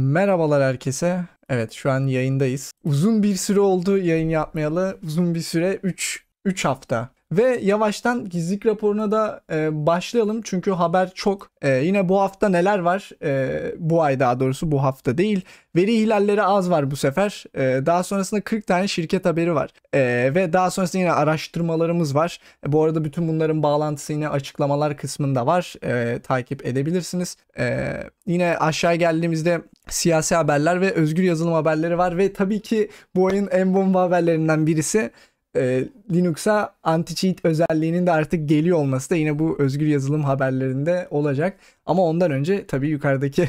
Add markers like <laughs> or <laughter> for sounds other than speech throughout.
Merhabalar herkese. Evet şu an yayındayız. Uzun bir süre oldu yayın yapmayalı. Uzun bir süre 3 3 hafta. Ve yavaştan gizlilik raporuna da e, başlayalım. Çünkü haber çok. E, yine bu hafta neler var? E, bu ay daha doğrusu bu hafta değil. Veri ihlalleri az var bu sefer. E, daha sonrasında 40 tane şirket haberi var. E, ve daha sonrasında yine araştırmalarımız var. E, bu arada bütün bunların bağlantısı yine açıklamalar kısmında var. E, takip edebilirsiniz. E, yine aşağı geldiğimizde siyasi haberler ve özgür yazılım haberleri var. Ve tabii ki bu ayın en bomba haberlerinden birisi e, Linux'a anti-cheat özelliğinin de artık geliyor olması da yine bu özgür yazılım haberlerinde olacak. Ama ondan önce tabii yukarıdaki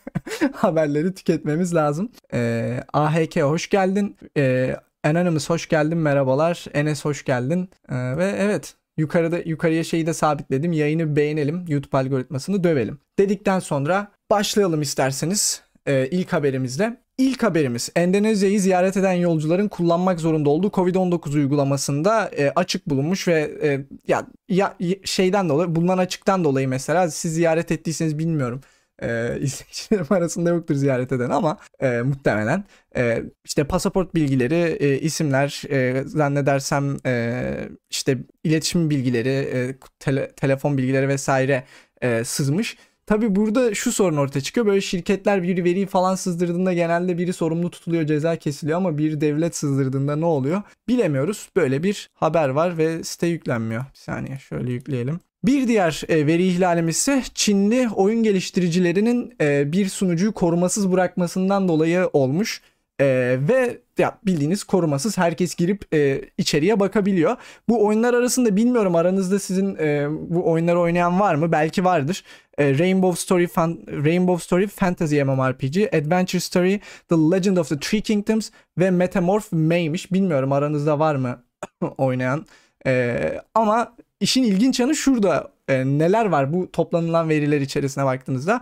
<laughs> haberleri tüketmemiz lazım. E, AHK hoş geldin. E, Anonymous hoş geldin. Merhabalar. Enes hoş geldin. E, ve evet yukarıda yukarıya şeyi de sabitledim. Yayını beğenelim. YouTube algoritmasını dövelim. Dedikten sonra başlayalım isterseniz e, ilk haberimizle. İlk haberimiz Endonezya'yı ziyaret eden yolcuların kullanmak zorunda olduğu Covid-19 uygulamasında e, açık bulunmuş ve e, ya, ya şeyden dolayı bulunan açıktan dolayı mesela siz ziyaret ettiyseniz bilmiyorum. E, <laughs> izleyicilerim arasında yoktur ziyaret eden ama e, muhtemelen e, işte pasaport bilgileri, e, isimler, e, zannedersem e, işte iletişim bilgileri, e, tele, telefon bilgileri vesaire e, sızmış. Tabi burada şu sorun ortaya çıkıyor. Böyle şirketler bir veriyi falan sızdırdığında genelde biri sorumlu tutuluyor, ceza kesiliyor ama bir devlet sızdırdığında ne oluyor? Bilemiyoruz. Böyle bir haber var ve site yüklenmiyor. Bir saniye şöyle yükleyelim. Bir diğer e, veri ihlalimiz ise Çinli oyun geliştiricilerinin e, bir sunucuyu korumasız bırakmasından dolayı olmuş. Ee, ve ya bildiğiniz korumasız herkes girip e, içeriye bakabiliyor. Bu oyunlar arasında bilmiyorum aranızda sizin e, bu oyunları oynayan var mı? Belki vardır. E, Rainbow Story Fan Rainbow Story Fantasy MMORPG, Adventure Story, The Legend of the Three Kingdoms ve Metamorph May'miş. Bilmiyorum aranızda var mı <coughs> oynayan. E, ama işin ilginç yanı şurada e, neler var bu toplanılan veriler içerisine baktığınızda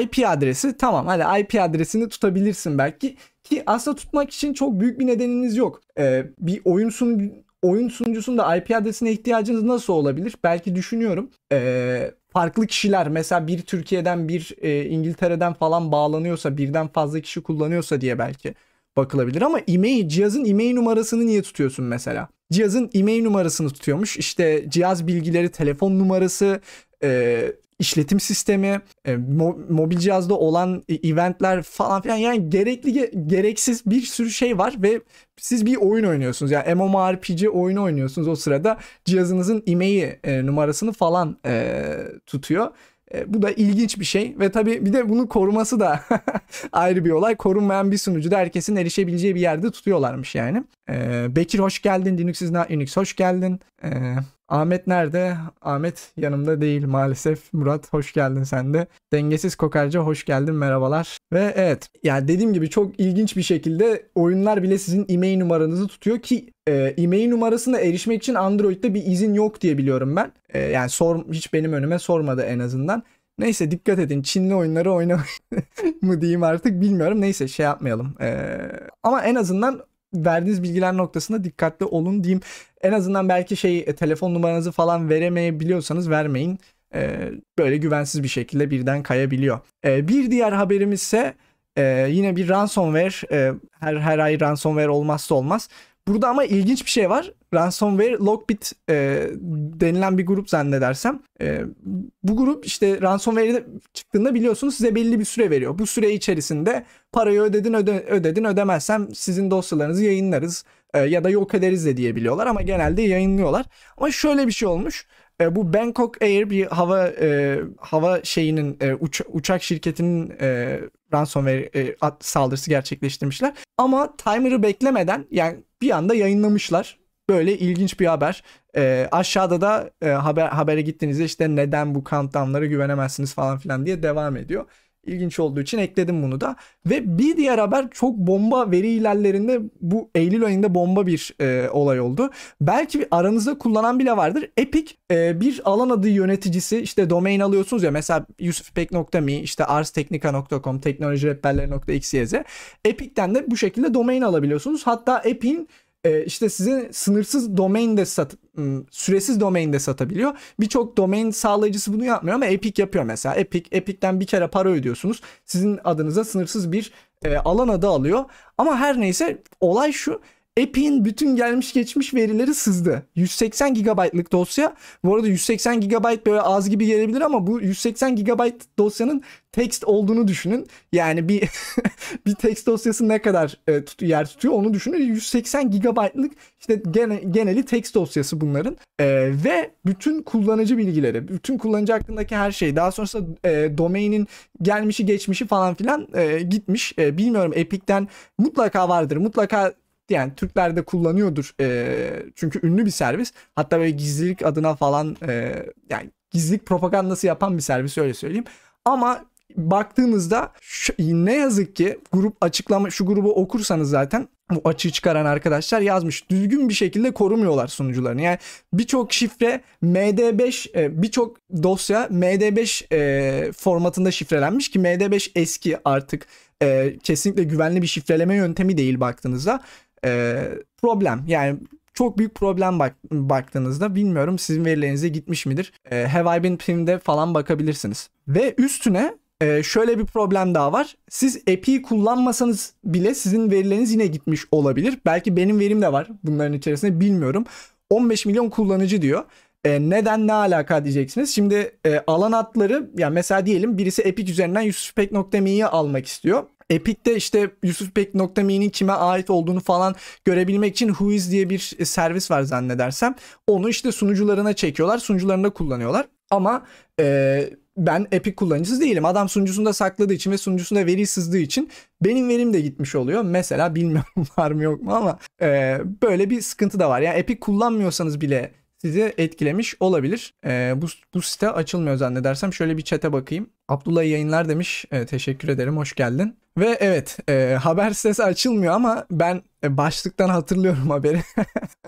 IP adresi tamam hani IP adresini tutabilirsin belki ki aslında tutmak için çok büyük bir nedeniniz yok. E, bir oyun sun oyun sunucusunda IP adresine ihtiyacınız nasıl olabilir? Belki düşünüyorum. E, farklı kişiler mesela bir Türkiye'den bir e, İngiltere'den falan bağlanıyorsa birden fazla kişi kullanıyorsa diye belki bakılabilir ama e-mail cihazın e-mail numarasını niye tutuyorsun mesela? Cihazın e-mail numarasını tutuyormuş. İşte cihaz bilgileri, telefon numarası, e, işletim sistemi, e, mo- mobil cihazda olan eventler falan filan yani gerekli gereksiz bir sürü şey var ve siz bir oyun oynuyorsunuz. Yani MMORPG oyunu oynuyorsunuz o sırada cihazınızın e-mail e, numarasını falan e, tutuyor. E, bu da ilginç bir şey ve tabii bir de bunu koruması da <laughs> ayrı bir olay. Korunmayan bir sunucu da herkesin erişebileceği bir yerde tutuyorlarmış yani. E, Bekir hoş geldin. Linux is not Unix hoş geldin. E, Ahmet nerede? Ahmet yanımda değil maalesef. Murat hoş geldin sen de. Dengesiz Kokarca hoş geldin merhabalar. Ve evet yani dediğim gibi çok ilginç bir şekilde oyunlar bile sizin e-mail numaranızı tutuyor ki e, e-mail numarasına erişmek için Android'de bir izin yok diye biliyorum ben. E, yani sor, hiç benim önüme sormadı en azından. Neyse dikkat edin. Çinli oyunları oynamayın <laughs> mı diyeyim artık bilmiyorum. Neyse şey yapmayalım. Ee, ama en azından verdiğiniz bilgiler noktasında dikkatli olun diyeyim. En azından belki şey e, telefon numaranızı falan veremeyebiliyorsanız vermeyin. E, böyle güvensiz bir şekilde birden kayabiliyor. E, bir diğer haberimiz ise e, yine bir ransomware. E, her her ay ransomware olmazsa olmaz. Burada ama ilginç bir şey var. Ransomware Lockbit e, denilen bir grup zannedersem. E, bu grup işte ransomware çıktığında biliyorsunuz size belli bir süre veriyor. Bu süre içerisinde parayı ödedin öde, ödedin ödemezsem sizin dosyalarınızı yayınlarız e, ya da yok ederiz de diyebiliyorlar ama genelde yayınlıyorlar. Ama şöyle bir şey olmuş. E, bu Bangkok Air bir hava e, hava şeyinin e, uç, uçak şirketinin e, ransomware e, saldırısı gerçekleştirmişler. Ama timer'ı beklemeden yani bir anda yayınlamışlar. Böyle ilginç bir haber. E, aşağıda da e, haber habere gittiğinizde işte neden bu countdown'lara güvenemezsiniz falan filan diye devam ediyor ilginç olduğu için ekledim bunu da. Ve bir diğer haber çok bomba veri ilerlerinde bu Eylül ayında bomba bir e, olay oldu. Belki aranızda kullanan bile vardır. Epic e, bir alan adı yöneticisi işte domain alıyorsunuz ya mesela yusufpek.me işte arsteknika.com teknolojirehberleri.xyz Epic'ten de bu şekilde domain alabiliyorsunuz. Hatta Epic'in e, işte size sınırsız domain de sat süresiz domain de satabiliyor. Birçok domain sağlayıcısı bunu yapmıyor ama Epic yapıyor mesela. Epic Epic'ten bir kere para ödüyorsunuz. Sizin adınıza sınırsız bir e, alan adı alıyor. Ama her neyse olay şu. Epic'in bütün gelmiş geçmiş verileri sızdı. 180 GB'lık dosya. Bu arada 180 GB böyle az gibi gelebilir ama bu 180 GB dosyanın text olduğunu düşünün. Yani bir <laughs> bir text dosyası ne kadar e, tut, yer tutuyor onu düşünün. 180 GB'lık işte gene, geneli text dosyası bunların. E, ve bütün kullanıcı bilgileri, bütün kullanıcı hakkındaki her şey. Daha sonrasında e, domainin gelmişi geçmişi falan filan e, gitmiş. E, bilmiyorum Epic'ten mutlaka vardır. Mutlaka yani Türkler de kullanıyordur. E, çünkü ünlü bir servis. Hatta böyle gizlilik adına falan e, yani gizlilik propagandası yapan bir servis öyle söyleyeyim. Ama baktığınızda şu, ne yazık ki grup açıklama şu grubu okursanız zaten bu açığı çıkaran arkadaşlar yazmış. Düzgün bir şekilde korumuyorlar sunucularını. Yani birçok şifre MD5 e, birçok dosya MD5 e, formatında şifrelenmiş ki MD5 eski artık e, kesinlikle güvenli bir şifreleme yöntemi değil baktığınızda e, problem. Yani çok büyük problem bak baktığınızda bilmiyorum sizin verilerinize gitmiş midir? E, Have I Been Pin'de falan bakabilirsiniz. Ve üstüne e, şöyle bir problem daha var. Siz API kullanmasanız bile sizin verileriniz yine gitmiş olabilir. Belki benim verim de var bunların içerisinde bilmiyorum. 15 milyon kullanıcı diyor. E, neden ne alaka diyeceksiniz. Şimdi e, alan adları yani mesela diyelim birisi Epic üzerinden yusufpek.me'yi almak istiyor. Epic'te işte yusufpek.me'nin kime ait olduğunu falan görebilmek için Whois diye bir servis var zannedersem. Onu işte sunucularına çekiyorlar. Sunucularında kullanıyorlar. Ama e, ben Epic kullanıcısı değilim. Adam sunucusunda sakladığı için ve sunucusunda veri sızdığı için benim verim de gitmiş oluyor. Mesela bilmiyorum <laughs> var mı yok mu ama e, böyle bir sıkıntı da var. Yani Epic kullanmıyorsanız bile sizi etkilemiş olabilir. E, bu, bu site açılmıyor zannedersem. Şöyle bir çete bakayım. Abdullah yayınlar demiş. E, teşekkür ederim. Hoş geldin. Ve evet e, haber sitesi açılmıyor ama ben e, başlıktan hatırlıyorum <laughs> haberi.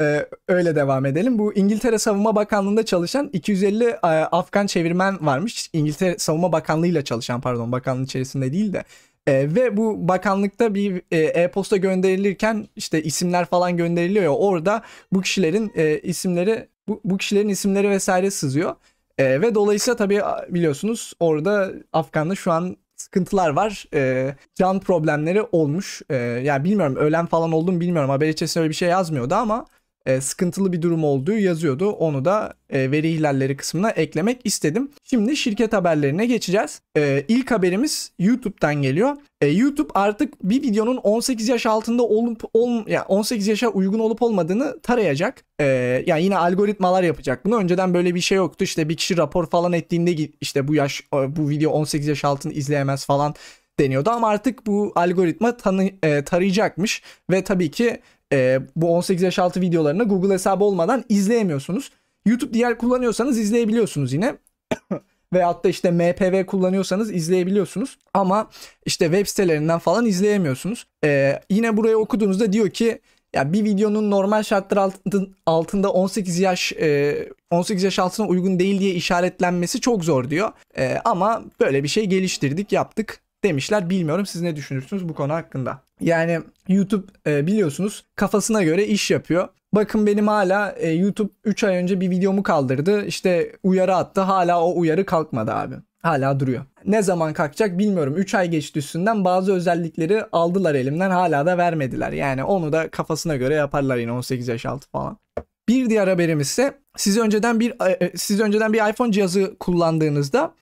e, öyle devam edelim. Bu İngiltere Savunma Bakanlığı'nda çalışan 250 e, Afgan çevirmen varmış. İngiltere Savunma Bakanlığı'yla çalışan pardon bakanlığın içerisinde değil de. E, ve bu bakanlıkta bir e, e-posta gönderilirken işte isimler falan gönderiliyor ya orada bu kişilerin e, isimleri bu, bu kişilerin isimleri vesaire sızıyor. E, ve dolayısıyla tabii biliyorsunuz orada Afgan'da şu an sıkıntılar var. E, can problemleri olmuş. E, yani bilmiyorum ölen falan oldu mu bilmiyorum. Haber içerisinde öyle bir şey yazmıyordu ama e, sıkıntılı bir durum olduğu yazıyordu. Onu da e, veri ihlalleri kısmına eklemek istedim. Şimdi şirket haberlerine geçeceğiz. E, ilk haberimiz YouTube'dan geliyor. E, YouTube artık bir videonun 18 yaş altında olup ol, yani 18 yaşa uygun olup olmadığını tarayacak. E, yani yine algoritmalar yapacak bunu. Önceden böyle bir şey yoktu. İşte bir kişi rapor falan ettiğinde işte bu yaş bu video 18 yaş altını izleyemez falan deniyordu ama artık bu algoritma tanı, e, tarayacakmış ve tabii ki e, bu 18 yaş altı videolarını Google hesabı olmadan izleyemiyorsunuz. YouTube diğer kullanıyorsanız izleyebiliyorsunuz yine. <coughs> Veyahut da işte MPV kullanıyorsanız izleyebiliyorsunuz. Ama işte web sitelerinden falan izleyemiyorsunuz. Ee, yine buraya okuduğunuzda diyor ki ya bir videonun normal şartlar altında 18 yaş 18 yaş altına uygun değil diye işaretlenmesi çok zor diyor. Ama böyle bir şey geliştirdik, yaptık demişler. Bilmiyorum siz ne düşünürsünüz bu konu hakkında. Yani YouTube e, biliyorsunuz kafasına göre iş yapıyor. Bakın benim hala e, YouTube 3 ay önce bir videomu kaldırdı. İşte uyarı attı. Hala o uyarı kalkmadı abi. Hala duruyor. Ne zaman kalkacak bilmiyorum. 3 ay geçti üstünden bazı özellikleri aldılar elimden hala da vermediler. Yani onu da kafasına göre yaparlar yine 18 yaş altı falan. Bir diğer haberimiz ise siz önceden bir e, siz önceden bir iPhone cihazı kullandığınızda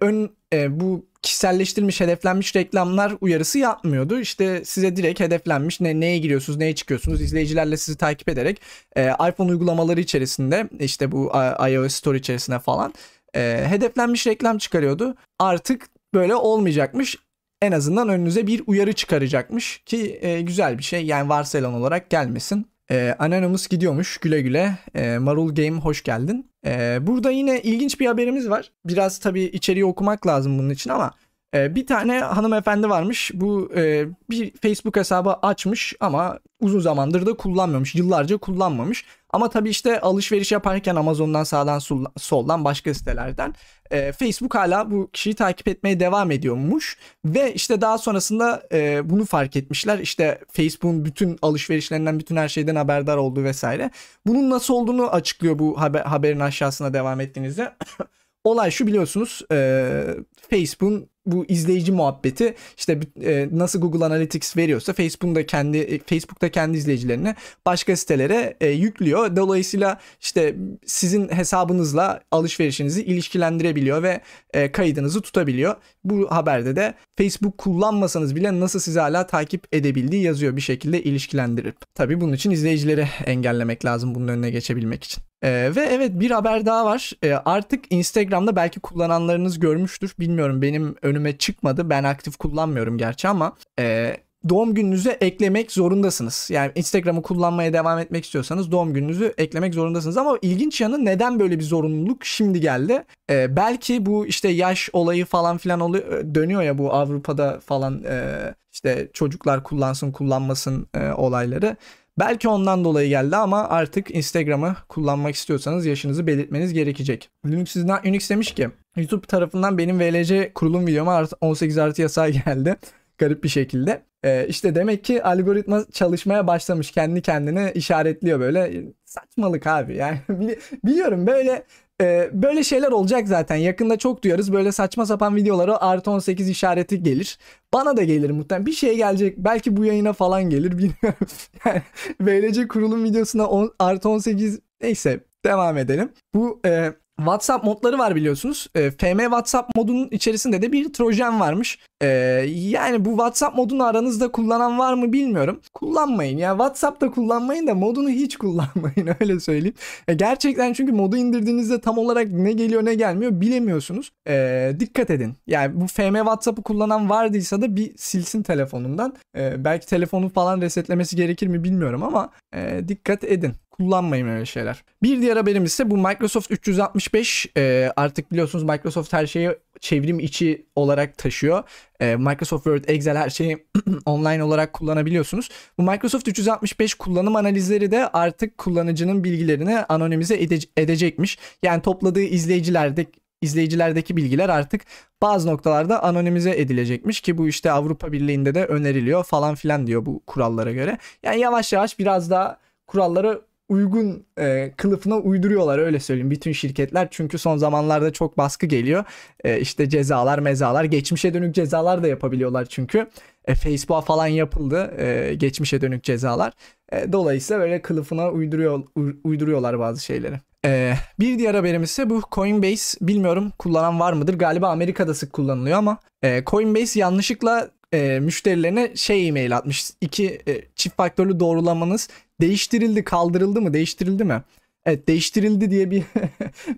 ön bu kişiselleştirilmiş, hedeflenmiş reklamlar uyarısı yapmıyordu. İşte size direkt hedeflenmiş ne neye giriyorsunuz, neye çıkıyorsunuz izleyicilerle sizi takip ederek e, iPhone uygulamaları içerisinde işte bu iOS Store içerisinde falan e, hedeflenmiş reklam çıkarıyordu. Artık böyle olmayacakmış. En azından önünüze bir uyarı çıkaracakmış ki e, güzel bir şey. Yani varsayılan olarak gelmesin. E, Anonymous gidiyormuş güle güle. E, Marul Game hoş geldin. E, burada yine ilginç bir haberimiz var. Biraz tabii içeriği okumak lazım bunun için ama E, bir tane hanımefendi varmış. Bu e, bir Facebook hesabı açmış ama uzun zamandır da kullanmamış. Yıllarca kullanmamış. Ama tabii işte alışveriş yaparken Amazon'dan sağdan soldan başka sitelerden e, Facebook hala bu kişiyi takip etmeye devam ediyormuş. Ve işte daha sonrasında e, bunu fark etmişler. İşte Facebook'un bütün alışverişlerinden bütün her şeyden haberdar olduğu vesaire. Bunun nasıl olduğunu açıklıyor bu haber, haberin aşağısına devam ettiğinizde. <coughs> Olay şu biliyorsunuz e, Facebook'un bu izleyici muhabbeti işte e, nasıl Google Analytics veriyorsa Facebook'un kendi e, Facebook'ta kendi izleyicilerini başka sitelere e, yüklüyor. Dolayısıyla işte sizin hesabınızla alışverişinizi ilişkilendirebiliyor ve e, kaydınızı tutabiliyor. Bu haberde de Facebook kullanmasanız bile nasıl sizi hala takip edebildiği yazıyor bir şekilde ilişkilendirip. Tabii bunun için izleyicileri engellemek lazım bunun önüne geçebilmek için. Ee, ve evet bir haber daha var. Ee, artık Instagram'da belki kullananlarınız görmüştür. Bilmiyorum benim önüme çıkmadı. Ben aktif kullanmıyorum gerçi ama e, doğum gününüzü eklemek zorundasınız. Yani Instagram'ı kullanmaya devam etmek istiyorsanız doğum gününüzü eklemek zorundasınız. Ama ilginç yanı neden böyle bir zorunluluk şimdi geldi? Ee, belki bu işte yaş olayı falan filan oluyor, dönüyor ya bu Avrupa'da falan e, işte çocuklar kullansın kullanmasın e, olayları. Belki ondan dolayı geldi ama artık Instagram'ı kullanmak istiyorsanız yaşınızı belirtmeniz gerekecek. Linux Unix demiş ki YouTube tarafından benim VLC kurulum videoma 18 artı yasağı <laughs> geldi. Garip bir şekilde. Ee, işte demek ki algoritma çalışmaya başlamış. Kendi kendine işaretliyor böyle. Saçmalık abi. Yani <laughs> biliyorum böyle e, böyle şeyler olacak zaten. Yakında çok duyarız. Böyle saçma sapan videolara artı 18 işareti gelir. Bana da gelir muhtemelen. Bir şey gelecek. Belki bu yayına falan gelir. <laughs> Bilmiyorum. yani VLC kurulum videosuna on, artı 18 neyse devam edelim. Bu e, WhatsApp modları var biliyorsunuz. E, FM WhatsApp modunun içerisinde de bir Trojan varmış. E, yani bu WhatsApp modunu aranızda kullanan var mı bilmiyorum. Kullanmayın. Yani WhatsApp'ta kullanmayın da modunu hiç <laughs> kullanmayın öyle söyleyeyim. E, gerçekten çünkü modu indirdiğinizde tam olarak ne geliyor ne gelmiyor bilemiyorsunuz. E, dikkat edin. Yani bu FM WhatsApp'ı kullanan vardıysa da bir silsin telefonundan. E, belki telefonu falan resetlemesi gerekir mi bilmiyorum ama e, dikkat edin kullanmayın öyle şeyler. Bir diğer haberimiz ise bu Microsoft 365 e, artık biliyorsunuz Microsoft her şeyi çevrim içi olarak taşıyor. E, Microsoft Word, Excel her şeyi <clears throat> online olarak kullanabiliyorsunuz. Bu Microsoft 365 kullanım analizleri de artık kullanıcının bilgilerini anonimize ede- edecekmiş. Yani topladığı izleyicilerde izleyicilerdeki bilgiler artık bazı noktalarda anonimize edilecekmiş ki bu işte Avrupa Birliği'nde de öneriliyor falan filan diyor bu kurallara göre. Yani yavaş yavaş biraz daha kuralları uygun e, kılıfına uyduruyorlar öyle söyleyeyim bütün şirketler. Çünkü son zamanlarda çok baskı geliyor. E, işte cezalar mezalar geçmişe dönük cezalar da yapabiliyorlar çünkü. E, Facebook'a falan yapıldı e, geçmişe dönük cezalar. E, dolayısıyla böyle kılıfına uyduruyor, uyduruyorlar bazı şeyleri. Ee, bir diğer haberimiz ise bu Coinbase bilmiyorum kullanan var mıdır? Galiba Amerika'da sık kullanılıyor ama e, Coinbase yanlışlıkla e, müşterilerine şey e-mail atmış. İki e, çift faktörlü doğrulamanız değiştirildi, kaldırıldı mı, değiştirildi mi? Evet değiştirildi diye bir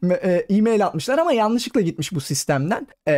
<laughs> e, e-mail atmışlar ama yanlışlıkla gitmiş bu sistemden. E,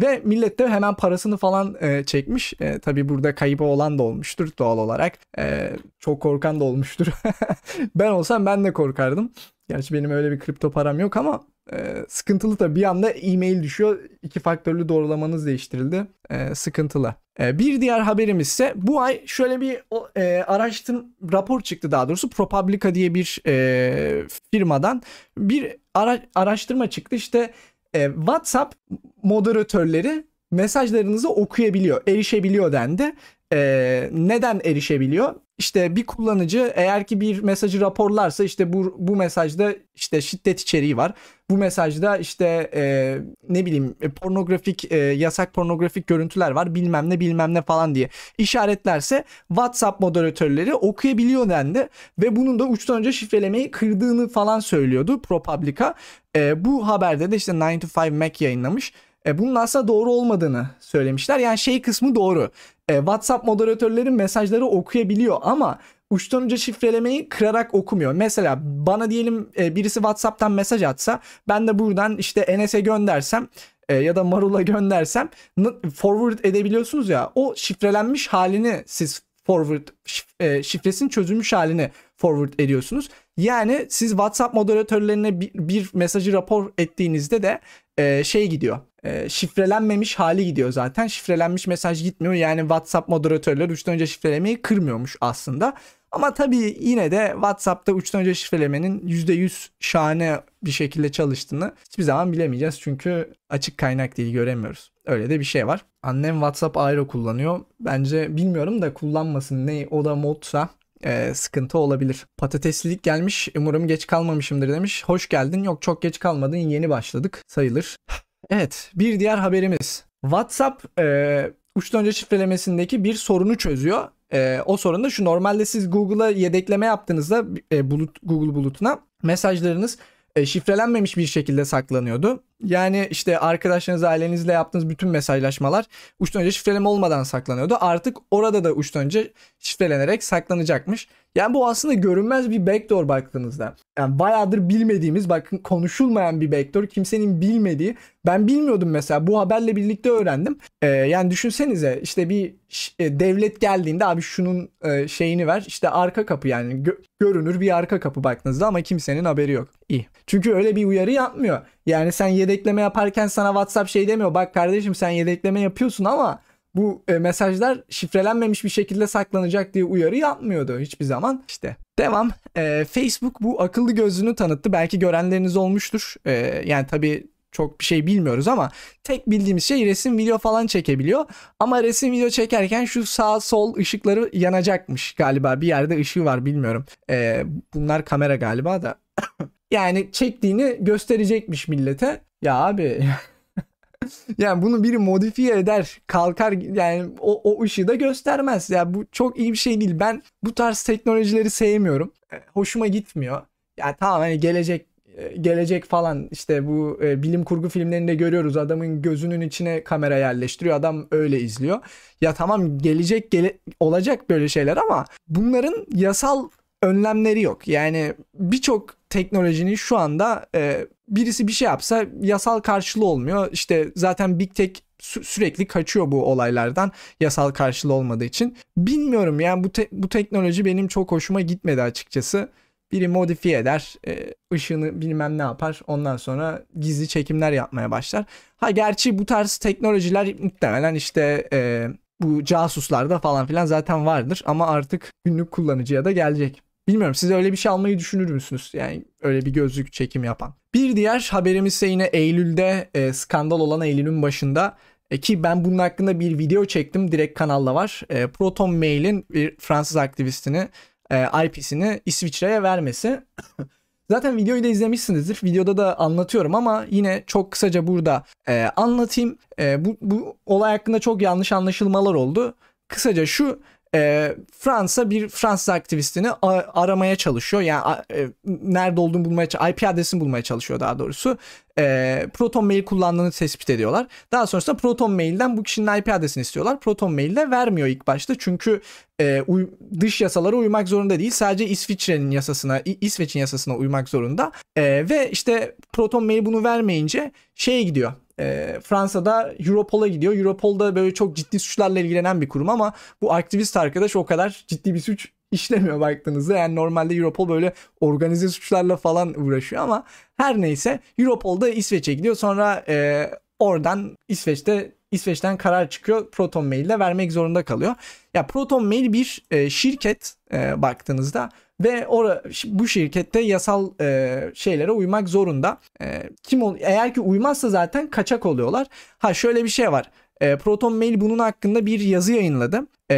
ve millet de hemen parasını falan e, çekmiş. E, tabii burada kaybı olan da olmuştur doğal olarak. E, çok korkan da olmuştur. <laughs> ben olsam ben de korkardım. Gerçi benim öyle bir kripto param yok ama e, sıkıntılı tabii. Bir anda e-mail düşüyor. İki faktörlü doğrulamanız değiştirildi. E, sıkıntılı. E, bir diğer haberimiz ise bu ay şöyle bir e, araştırma rapor çıktı daha doğrusu. ProPublica diye bir e, firmadan bir ara, araştırma çıktı. İşte e, WhatsApp moderatörleri mesajlarınızı okuyabiliyor, erişebiliyor dendi. E, neden erişebiliyor? İşte bir kullanıcı eğer ki bir mesajı raporlarsa işte bu bu mesajda işte şiddet içeriği var. Bu mesajda işte e, ne bileyim e, pornografik e, yasak pornografik görüntüler var bilmem ne bilmem ne falan diye işaretlerse WhatsApp moderatörleri okuyabiliyor dendi ve bunun da uçtan önce şifrelemeyi kırdığını falan söylüyordu ProPublica. E, bu haberde de işte 9 to 5 Mac yayınlamış. E, bunun aslında doğru olmadığını söylemişler. Yani şey kısmı doğru. E, WhatsApp moderatörlerin mesajları okuyabiliyor ama uçtan uca şifrelemeyi kırarak okumuyor. Mesela bana diyelim e, birisi WhatsApp'tan mesaj atsa ben de buradan işte Enes'e göndersem e, ya da Marul'a göndersem forward edebiliyorsunuz ya o şifrelenmiş halini siz forward e, şifresinin çözülmüş halini forward ediyorsunuz. Yani siz WhatsApp moderatörlerine bir, bir mesajı rapor ettiğinizde de şey gidiyor. E, şifrelenmemiş hali gidiyor zaten. Şifrelenmiş mesaj gitmiyor. Yani WhatsApp moderatörleri uçtan önce şifrelemeyi kırmıyormuş aslında. Ama tabii yine de WhatsApp'ta uçtan önce şifrelemenin %100 şahane bir şekilde çalıştığını hiçbir zaman bilemeyeceğiz. Çünkü açık kaynak değil göremiyoruz. Öyle de bir şey var. Annem WhatsApp ayrı kullanıyor. Bence bilmiyorum da kullanmasın. Ne o da modsa e, sıkıntı olabilir. Patateslilik gelmiş. Umarım geç kalmamışımdır demiş. Hoş geldin. Yok çok geç kalmadın. Yeni başladık sayılır. Evet bir diğer haberimiz. WhatsApp e, uçtan önce şifrelemesindeki bir sorunu çözüyor. E, o sorun da şu normalde siz Google'a yedekleme yaptığınızda e, bulut, Google bulutuna mesajlarınız e, şifrelenmemiş bir şekilde saklanıyordu. Yani işte arkadaşlarınız, ailenizle yaptığınız bütün mesajlaşmalar uçtan önce şifreleme olmadan saklanıyordu. Artık orada da uçtan önce şifrelenerek saklanacakmış. Yani bu aslında görünmez bir backdoor baktığınızda. Yani bayağıdır bilmediğimiz, bakın konuşulmayan bir backdoor. Kimsenin bilmediği. Ben bilmiyordum mesela. Bu haberle birlikte öğrendim. Ee, yani düşünsenize işte bir e, devlet geldiğinde abi şunun e, şeyini ver. İşte arka kapı yani gö- görünür bir arka kapı baktığınızda ama kimsenin haberi yok. İyi. Çünkü öyle bir uyarı yapmıyor. Yani sen yedekleme yaparken sana WhatsApp şey demiyor. Bak kardeşim sen yedekleme yapıyorsun ama bu e, mesajlar şifrelenmemiş bir şekilde saklanacak diye uyarı yapmıyordu hiçbir zaman. İşte devam. E, Facebook bu akıllı gözlüğünü tanıttı. Belki görenleriniz olmuştur. E, yani tabii çok bir şey bilmiyoruz ama tek bildiğimiz şey resim video falan çekebiliyor. Ama resim video çekerken şu sağ sol ışıkları yanacakmış galiba. Bir yerde ışığı var bilmiyorum. E, bunlar kamera galiba da. <coughs> yani çektiğini gösterecekmiş millete. Ya abi <laughs> yani bunu biri modifiye eder, kalkar yani o, o ışığı da göstermez. Ya yani bu çok iyi bir şey değil. Ben bu tarz teknolojileri sevmiyorum. E, hoşuma gitmiyor. Yani tamam hani gelecek e, gelecek falan işte bu e, bilim kurgu filmlerinde görüyoruz adamın gözünün içine kamera yerleştiriyor adam öyle izliyor. Ya tamam gelecek gele, olacak böyle şeyler ama bunların yasal önlemleri yok. Yani birçok teknolojinin şu anda e, birisi bir şey yapsa yasal karşılığı olmuyor. İşte zaten Big Tech sü- sürekli kaçıyor bu olaylardan yasal karşılığı olmadığı için. Bilmiyorum yani bu te- bu teknoloji benim çok hoşuma gitmedi açıkçası. Biri modifiye eder, e, ışığını bilmem ne yapar. Ondan sonra gizli çekimler yapmaya başlar. Ha gerçi bu tarz teknolojiler muhtemelen işte e, bu casuslarda falan filan zaten vardır ama artık günlük kullanıcıya da gelecek. Bilmiyorum siz öyle bir şey almayı düşünür müsünüz? Yani öyle bir gözlük çekim yapan. Bir diğer haberimiz ise yine Eylül'de e, skandal olan Eylül'ün başında e, ki ben bunun hakkında bir video çektim. Direkt kanalda var. E, Proton Mail'in bir Fransız aktivistini e, IP'sini İsviçre'ye vermesi. <coughs> Zaten videoyu da izlemişsinizdir. Videoda da anlatıyorum ama yine çok kısaca burada e, anlatayım. E, bu, bu olay hakkında çok yanlış anlaşılmalar oldu. Kısaca şu e, Fransa bir Fransız aktivistini aramaya çalışıyor. Yani e, nerede olduğunu bulmaya IP adresini bulmaya çalışıyor daha doğrusu. E, Proton Mail kullandığını tespit ediyorlar. Daha sonrasında Proton Mail'den bu kişinin IP adresini istiyorlar. Proton Mail de vermiyor ilk başta çünkü e, uy- dış yasalara uymak zorunda değil. Sadece İsviçre'nin yasasına, İsveç'in yasasına uymak zorunda. E, ve işte Proton Mail bunu vermeyince şeye gidiyor e, Fransa'da Europol'a gidiyor. Europol da böyle çok ciddi suçlarla ilgilenen bir kurum ama bu aktivist arkadaş o kadar ciddi bir suç işlemiyor baktığınızda. Yani normalde Europol böyle organize suçlarla falan uğraşıyor ama her neyse Europol da İsveç'e gidiyor. Sonra e, oradan İsveç'te İsveç'ten karar çıkıyor. Proton Mail'de vermek zorunda kalıyor. Ya Proton Mail bir e, şirket e, baktığınızda ve ora, bu şirkette yasal e, şeylere uymak zorunda. E, kim ol eğer ki uymazsa zaten kaçak oluyorlar. Ha şöyle bir şey var. E, Proton Mail bunun hakkında bir yazı yayınladı. E,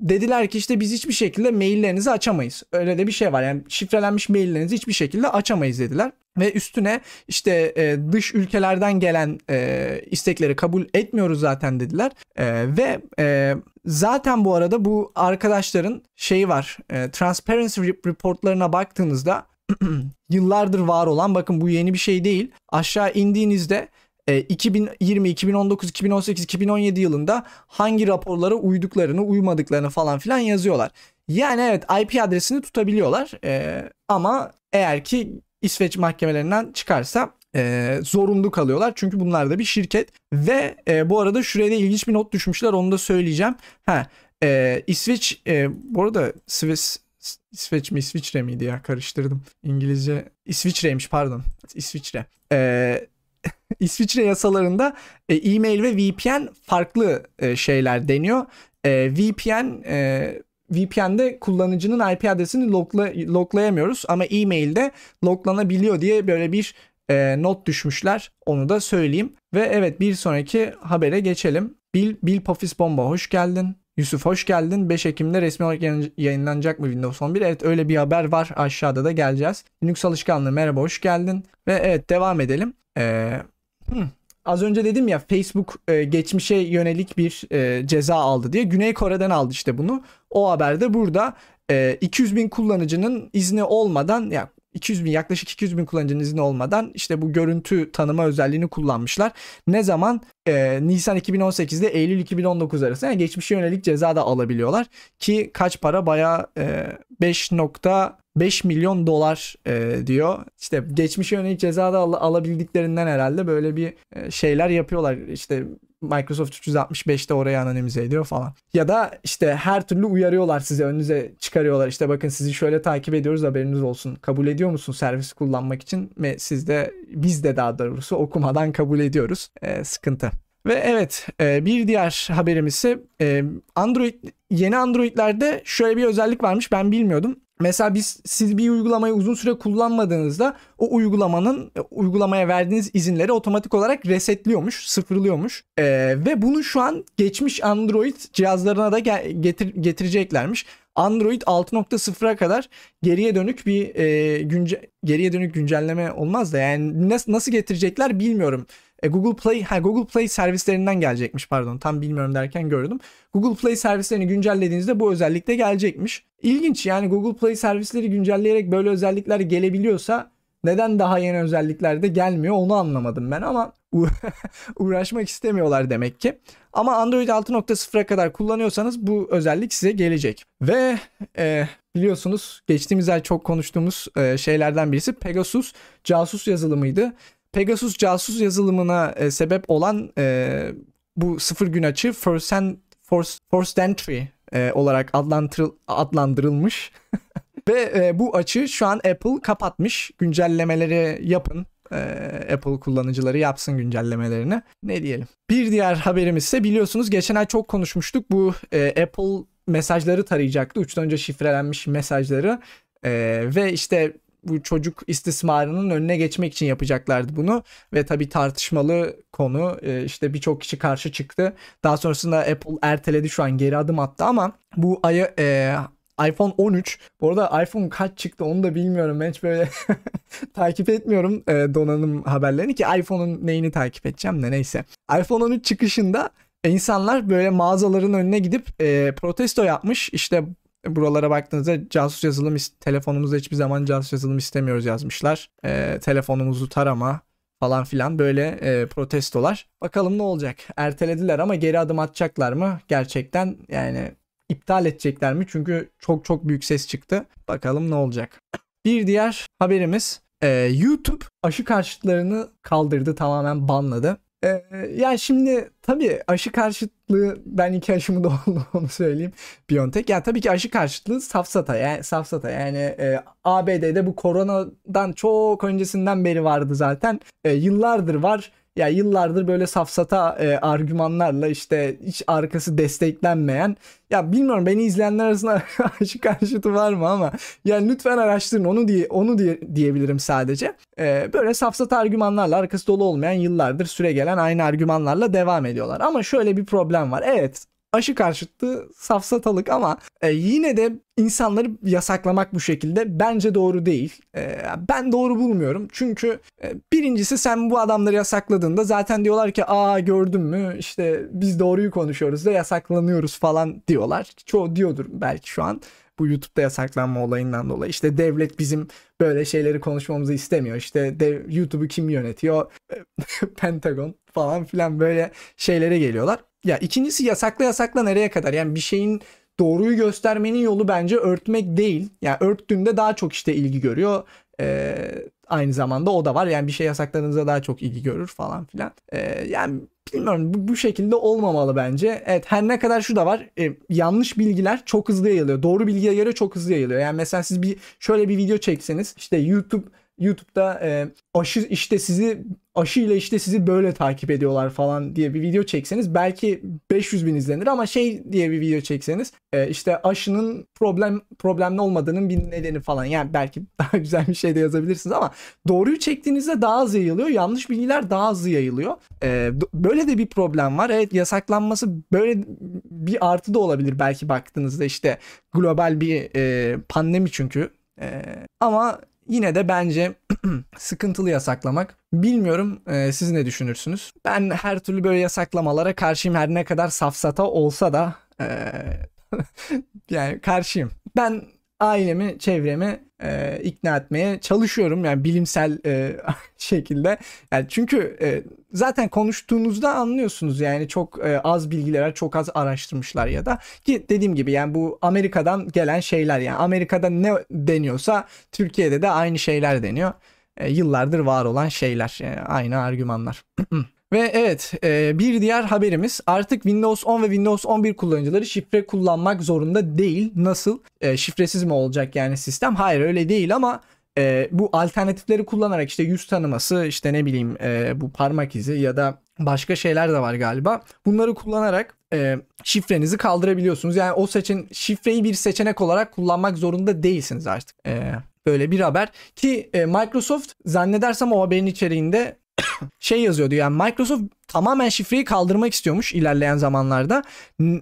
dediler ki işte biz hiçbir şekilde maillerinizi açamayız. Öyle de bir şey var. Yani şifrelenmiş maillerinizi hiçbir şekilde açamayız dediler. Ve üstüne işte e, dış ülkelerden gelen e, istekleri kabul etmiyoruz zaten dediler. E, ve e, zaten bu arada bu arkadaşların şeyi var. E, transparency reportlarına baktığınızda <clears throat> yıllardır var olan bakın bu yeni bir şey değil. Aşağı indiğinizde 2020, 2019, 2018, 2017 yılında hangi raporlara uyduklarını, uymadıklarını falan filan yazıyorlar. Yani evet IP adresini tutabiliyorlar e, ama eğer ki İsveç mahkemelerinden çıkarsa e, zorunlu kalıyorlar. Çünkü bunlar da bir şirket ve e, bu arada şuraya da ilginç bir not düşmüşler onu da söyleyeceğim. Ha, e, İsveç e, bu arada Swiss İsveç mi İsviçre miydi ya karıştırdım. İngilizce İsviçre'ymiş pardon. İsviçre. Ee, <laughs> İsviçre yasalarında e, e-mail ve VPN farklı e, şeyler deniyor. E, VPN e, VPN'de kullanıcının IP adresini logla, loglayamıyoruz ama e-mailde loglanabiliyor diye böyle bir e, not düşmüşler. Onu da söyleyeyim. Ve evet bir sonraki habere geçelim. Bill, Bill Pofis Bomba hoş geldin. Yusuf hoş geldin. 5 Ekim'de resmi olarak yayınlanacak mı Windows 11? Evet öyle bir haber var. Aşağıda da geleceğiz. Linux alışkanlığı merhaba hoş geldin. Ve evet devam edelim. Ee, hmm. Az önce dedim ya Facebook e, geçmişe yönelik bir e, ceza aldı diye. Güney Kore'den aldı işte bunu. O haberde burada e, 200 bin kullanıcının izni olmadan ya 200 bin yaklaşık 200 bin kullanıcının izni olmadan işte bu görüntü tanıma özelliğini kullanmışlar. Ne zaman? Ee, Nisan 2018'de Eylül 2019 arası yani geçmişe yönelik ceza da alabiliyorlar. Ki kaç para? Baya e, 5.5 milyon dolar e, diyor. İşte geçmişe yönelik ceza da al- alabildiklerinden herhalde böyle bir e, şeyler yapıyorlar. İşte Microsoft 365'te oraya anonimize ediyor falan. Ya da işte her türlü uyarıyorlar size önünüze çıkarıyorlar. İşte bakın sizi şöyle takip ediyoruz haberiniz olsun. Kabul ediyor musun servisi kullanmak için? Ve siz de biz de daha doğrusu okumadan kabul ediyoruz. Ee, sıkıntı. Ve evet e, bir diğer haberimiz ise e, Android yeni Android'lerde şöyle bir özellik varmış ben bilmiyordum. Mesela biz siz bir uygulamayı uzun süre kullanmadığınızda o uygulamanın e, uygulamaya verdiğiniz izinleri otomatik olarak resetliyormuş, sıfırlıyormuş. Ee, ve bunu şu an geçmiş Android cihazlarına da getir, getireceklermiş. Android 6.0'a kadar geriye dönük bir e, günce, geriye dönük güncelleme olmaz da yani nasıl nasıl getirecekler bilmiyorum. E, Google Play ha Google Play servislerinden gelecekmiş pardon tam bilmiyorum derken gördüm. Google Play servislerini güncellediğinizde bu özellik de gelecekmiş. İlginç yani Google Play servisleri güncelleyerek böyle özellikler gelebiliyorsa neden daha yeni özellikler de gelmiyor onu anlamadım ben ama <laughs> uğraşmak istemiyorlar demek ki. Ama Android 6.0'a kadar kullanıyorsanız bu özellik size gelecek. Ve e, biliyorsunuz geçtiğimiz ay çok konuştuğumuz e, şeylerden birisi Pegasus casus yazılımıydı. Pegasus casus yazılımına e, sebep olan e, bu sıfır gün açı first, and, first, first entry e, olarak adlandırıl, adlandırılmış. <laughs> Ve e, bu açı şu an Apple kapatmış. Güncellemeleri yapın. E, Apple kullanıcıları yapsın güncellemelerini. Ne diyelim. Bir diğer haberimiz ise biliyorsunuz geçen ay çok konuşmuştuk. Bu e, Apple mesajları tarayacaktı. Uçtan önce şifrelenmiş mesajları. E, ve işte bu çocuk istismarının önüne geçmek için yapacaklardı bunu ve tabi tartışmalı konu e, işte birçok kişi karşı çıktı. Daha sonrasında Apple erteledi şu an geri adım attı ama bu ayı e, iPhone 13. Bu arada iPhone kaç çıktı onu da bilmiyorum. Ben hiç böyle <laughs> takip etmiyorum e, donanım haberlerini ki iPhone'un neyini takip edeceğim de neyse. iPhone 13 çıkışında insanlar böyle mağazaların önüne gidip e, protesto yapmış. İşte buralara baktığınızda casus yazılım telefonumuzda hiçbir zaman casus yazılım istemiyoruz yazmışlar. E, telefonumuzu tarama falan filan böyle e, protestolar. Bakalım ne olacak? Ertelediler ama geri adım atacaklar mı? Gerçekten yani iptal edecekler mi? Çünkü çok çok büyük ses çıktı. Bakalım ne olacak? Bir diğer haberimiz e, YouTube aşı karşıtlarını kaldırdı tamamen banladı. Ee, yani şimdi tabii aşı karşıtlığı ben iki aşımı da <laughs> oldu onu söyleyeyim. Biontech. Yani tabii ki aşı karşıtlığı safsata yani safsata yani e, ABD'de bu koronadan çok öncesinden beri vardı zaten. E, yıllardır var ya yıllardır böyle safsata e, argümanlarla işte hiç arkası desteklenmeyen ya bilmiyorum beni izleyenler arasında <laughs> aşı karşıtı var mı ama yani lütfen araştırın onu diye onu diye diyebilirim sadece. E, böyle safsata argümanlarla arkası dolu olmayan yıllardır süre gelen aynı argümanlarla devam ediyorlar. Ama şöyle bir problem var. Evet aşı karşıtı safsatalık ama e, yine de insanları yasaklamak bu şekilde bence doğru değil. E, ben doğru bulmuyorum. Çünkü e, birincisi sen bu adamları yasakladığında zaten diyorlar ki aa gördün mü işte biz doğruyu konuşuyoruz da yasaklanıyoruz falan diyorlar. Çoğu diyordur belki şu an bu YouTube'da yasaklanma olayından dolayı. İşte devlet bizim böyle şeyleri konuşmamızı istemiyor. İşte dev, YouTube'u kim yönetiyor? <laughs> Pentagon falan filan böyle şeylere geliyorlar. Ya ikincisi yasakla yasakla nereye kadar? Yani bir şeyin doğruyu göstermenin yolu bence örtmek değil. Yani örttüğünde daha çok işte ilgi görüyor. Ee, aynı zamanda o da var. Yani bir şey yasakladığınızda daha çok ilgi görür falan filan. Ee, yani bilmiyorum bu, bu şekilde olmamalı bence. Evet her ne kadar şu da var. E, yanlış bilgiler çok hızlı yayılıyor. Doğru bilgiye göre çok hızlı yayılıyor. Yani mesela siz bir şöyle bir video çekseniz işte YouTube YouTube'da e, aşı işte sizi aşı ile işte sizi böyle takip ediyorlar falan diye bir video çekseniz belki 500 bin izlenir ama şey diye bir video çekseniz e, işte aşının problem problemli olmadığının bir nedeni falan. Yani belki <laughs> daha güzel bir şey de yazabilirsiniz ama doğruyu çektiğinizde daha az yayılıyor yanlış bilgiler daha hızlı yayılıyor. E, böyle de bir problem var. Evet yasaklanması böyle bir artı da olabilir belki baktığınızda işte global bir e, pandemi çünkü. E, ama yine de bence <clears throat> sıkıntılı yasaklamak. Bilmiyorum e, siz ne düşünürsünüz? Ben her türlü böyle yasaklamalara karşıyım her ne kadar safsata olsa da e, <laughs> yani karşıyım. Ben ailemi, çevremi e, ikna etmeye çalışıyorum yani bilimsel e, <laughs> şekilde. Yani çünkü e, zaten konuştuğunuzda anlıyorsunuz yani çok e, az bilgiler, çok az araştırmışlar ya da ki dediğim gibi yani bu Amerika'dan gelen şeyler yani Amerika'da ne deniyorsa Türkiye'de de aynı şeyler deniyor. E, yıllardır var olan şeyler, yani aynı argümanlar. <clears throat> Ve evet e, bir diğer haberimiz artık Windows 10 ve Windows 11 kullanıcıları şifre kullanmak zorunda değil. Nasıl? E, şifresiz mi olacak yani sistem? Hayır öyle değil ama e, bu alternatifleri kullanarak işte yüz tanıması işte ne bileyim bu parmak izi ya da başka şeyler de var galiba. Bunları kullanarak şifrenizi kaldırabiliyorsunuz. Yani o seçin şifreyi bir seçenek olarak kullanmak zorunda değilsiniz artık. böyle bir haber ki Microsoft zannedersem o haberin içeriğinde <coughs> şey yazıyordu yani Microsoft tamamen şifreyi kaldırmak istiyormuş ilerleyen zamanlarda.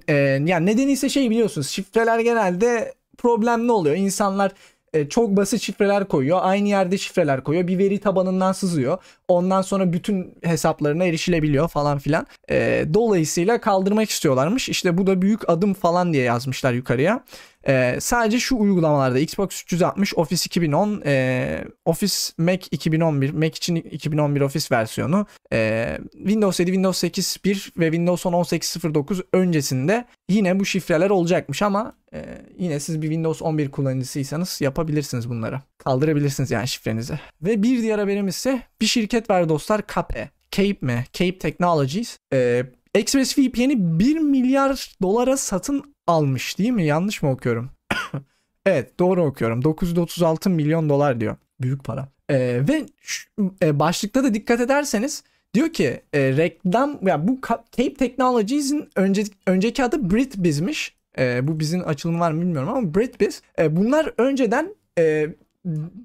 E, yani nedeni ise şey biliyorsunuz şifreler genelde problemli oluyor. İnsanlar e, çok basit şifreler koyuyor. Aynı yerde şifreler koyuyor. Bir veri tabanından sızıyor. Ondan sonra bütün hesaplarına erişilebiliyor falan filan. E, dolayısıyla kaldırmak istiyorlarmış. İşte bu da büyük adım falan diye yazmışlar yukarıya. Ee, sadece şu uygulamalarda Xbox 360, Office 2010, e, Office Mac 2011, Mac için 2011 Office versiyonu, e, Windows 7, Windows 8.1 ve Windows 10 18.09 öncesinde yine bu şifreler olacakmış ama e, yine siz bir Windows 11 kullanıcısıysanız yapabilirsiniz bunları. Kaldırabilirsiniz yani şifrenizi. Ve bir diğer haberimiz ise bir şirket var dostlar Cape. Cape mi? Cape Technologies. E, ExpressVPN'i 1 milyar dolara satın almış değil mi? Yanlış mı okuyorum? <coughs> evet doğru okuyorum. 936 milyon dolar diyor. Büyük para. Ee, ve şu, e, başlıkta da dikkat ederseniz diyor ki e, reklam ya bu Cape Technologies'in önce, önceki adı BritBiz'miş. E, bu bizim açılımı var mı bilmiyorum ama BritBiz. E, bunlar önceden e,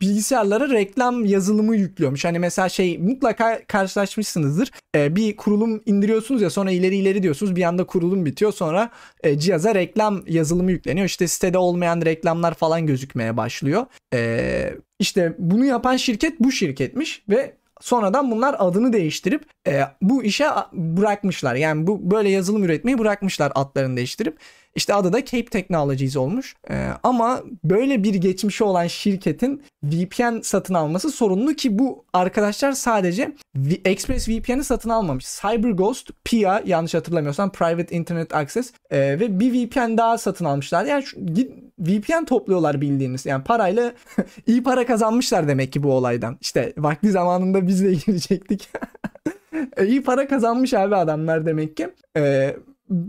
bilgisayarlara reklam yazılımı yüklüyormuş. Hani mesela şey mutlaka karşılaşmışsınızdır. Ee, bir kurulum indiriyorsunuz ya sonra ileri ileri diyorsunuz. Bir anda kurulum bitiyor sonra e, cihaza reklam yazılımı yükleniyor. İşte sitede olmayan reklamlar falan gözükmeye başlıyor. Ee, işte bunu yapan şirket bu şirketmiş ve sonradan bunlar adını değiştirip e, bu işe bırakmışlar. Yani bu böyle yazılım üretmeyi bırakmışlar adlarını değiştirip. İşte adı da Cape Technologies olmuş. Ee, ama böyle bir geçmişi olan şirketin VPN satın alması sorunlu ki bu arkadaşlar sadece Express VPN'i satın almamış. CyberGhost, PIA yanlış hatırlamıyorsam Private Internet Access e, ve bir VPN daha satın almışlar. Yani şu, VPN topluyorlar bildiğiniz. Yani parayla <laughs> iyi para kazanmışlar demek ki bu olaydan. İşte vakti zamanında biz de <laughs> girecektik. <laughs> İyi para kazanmış abi adamlar demek ki. Ee,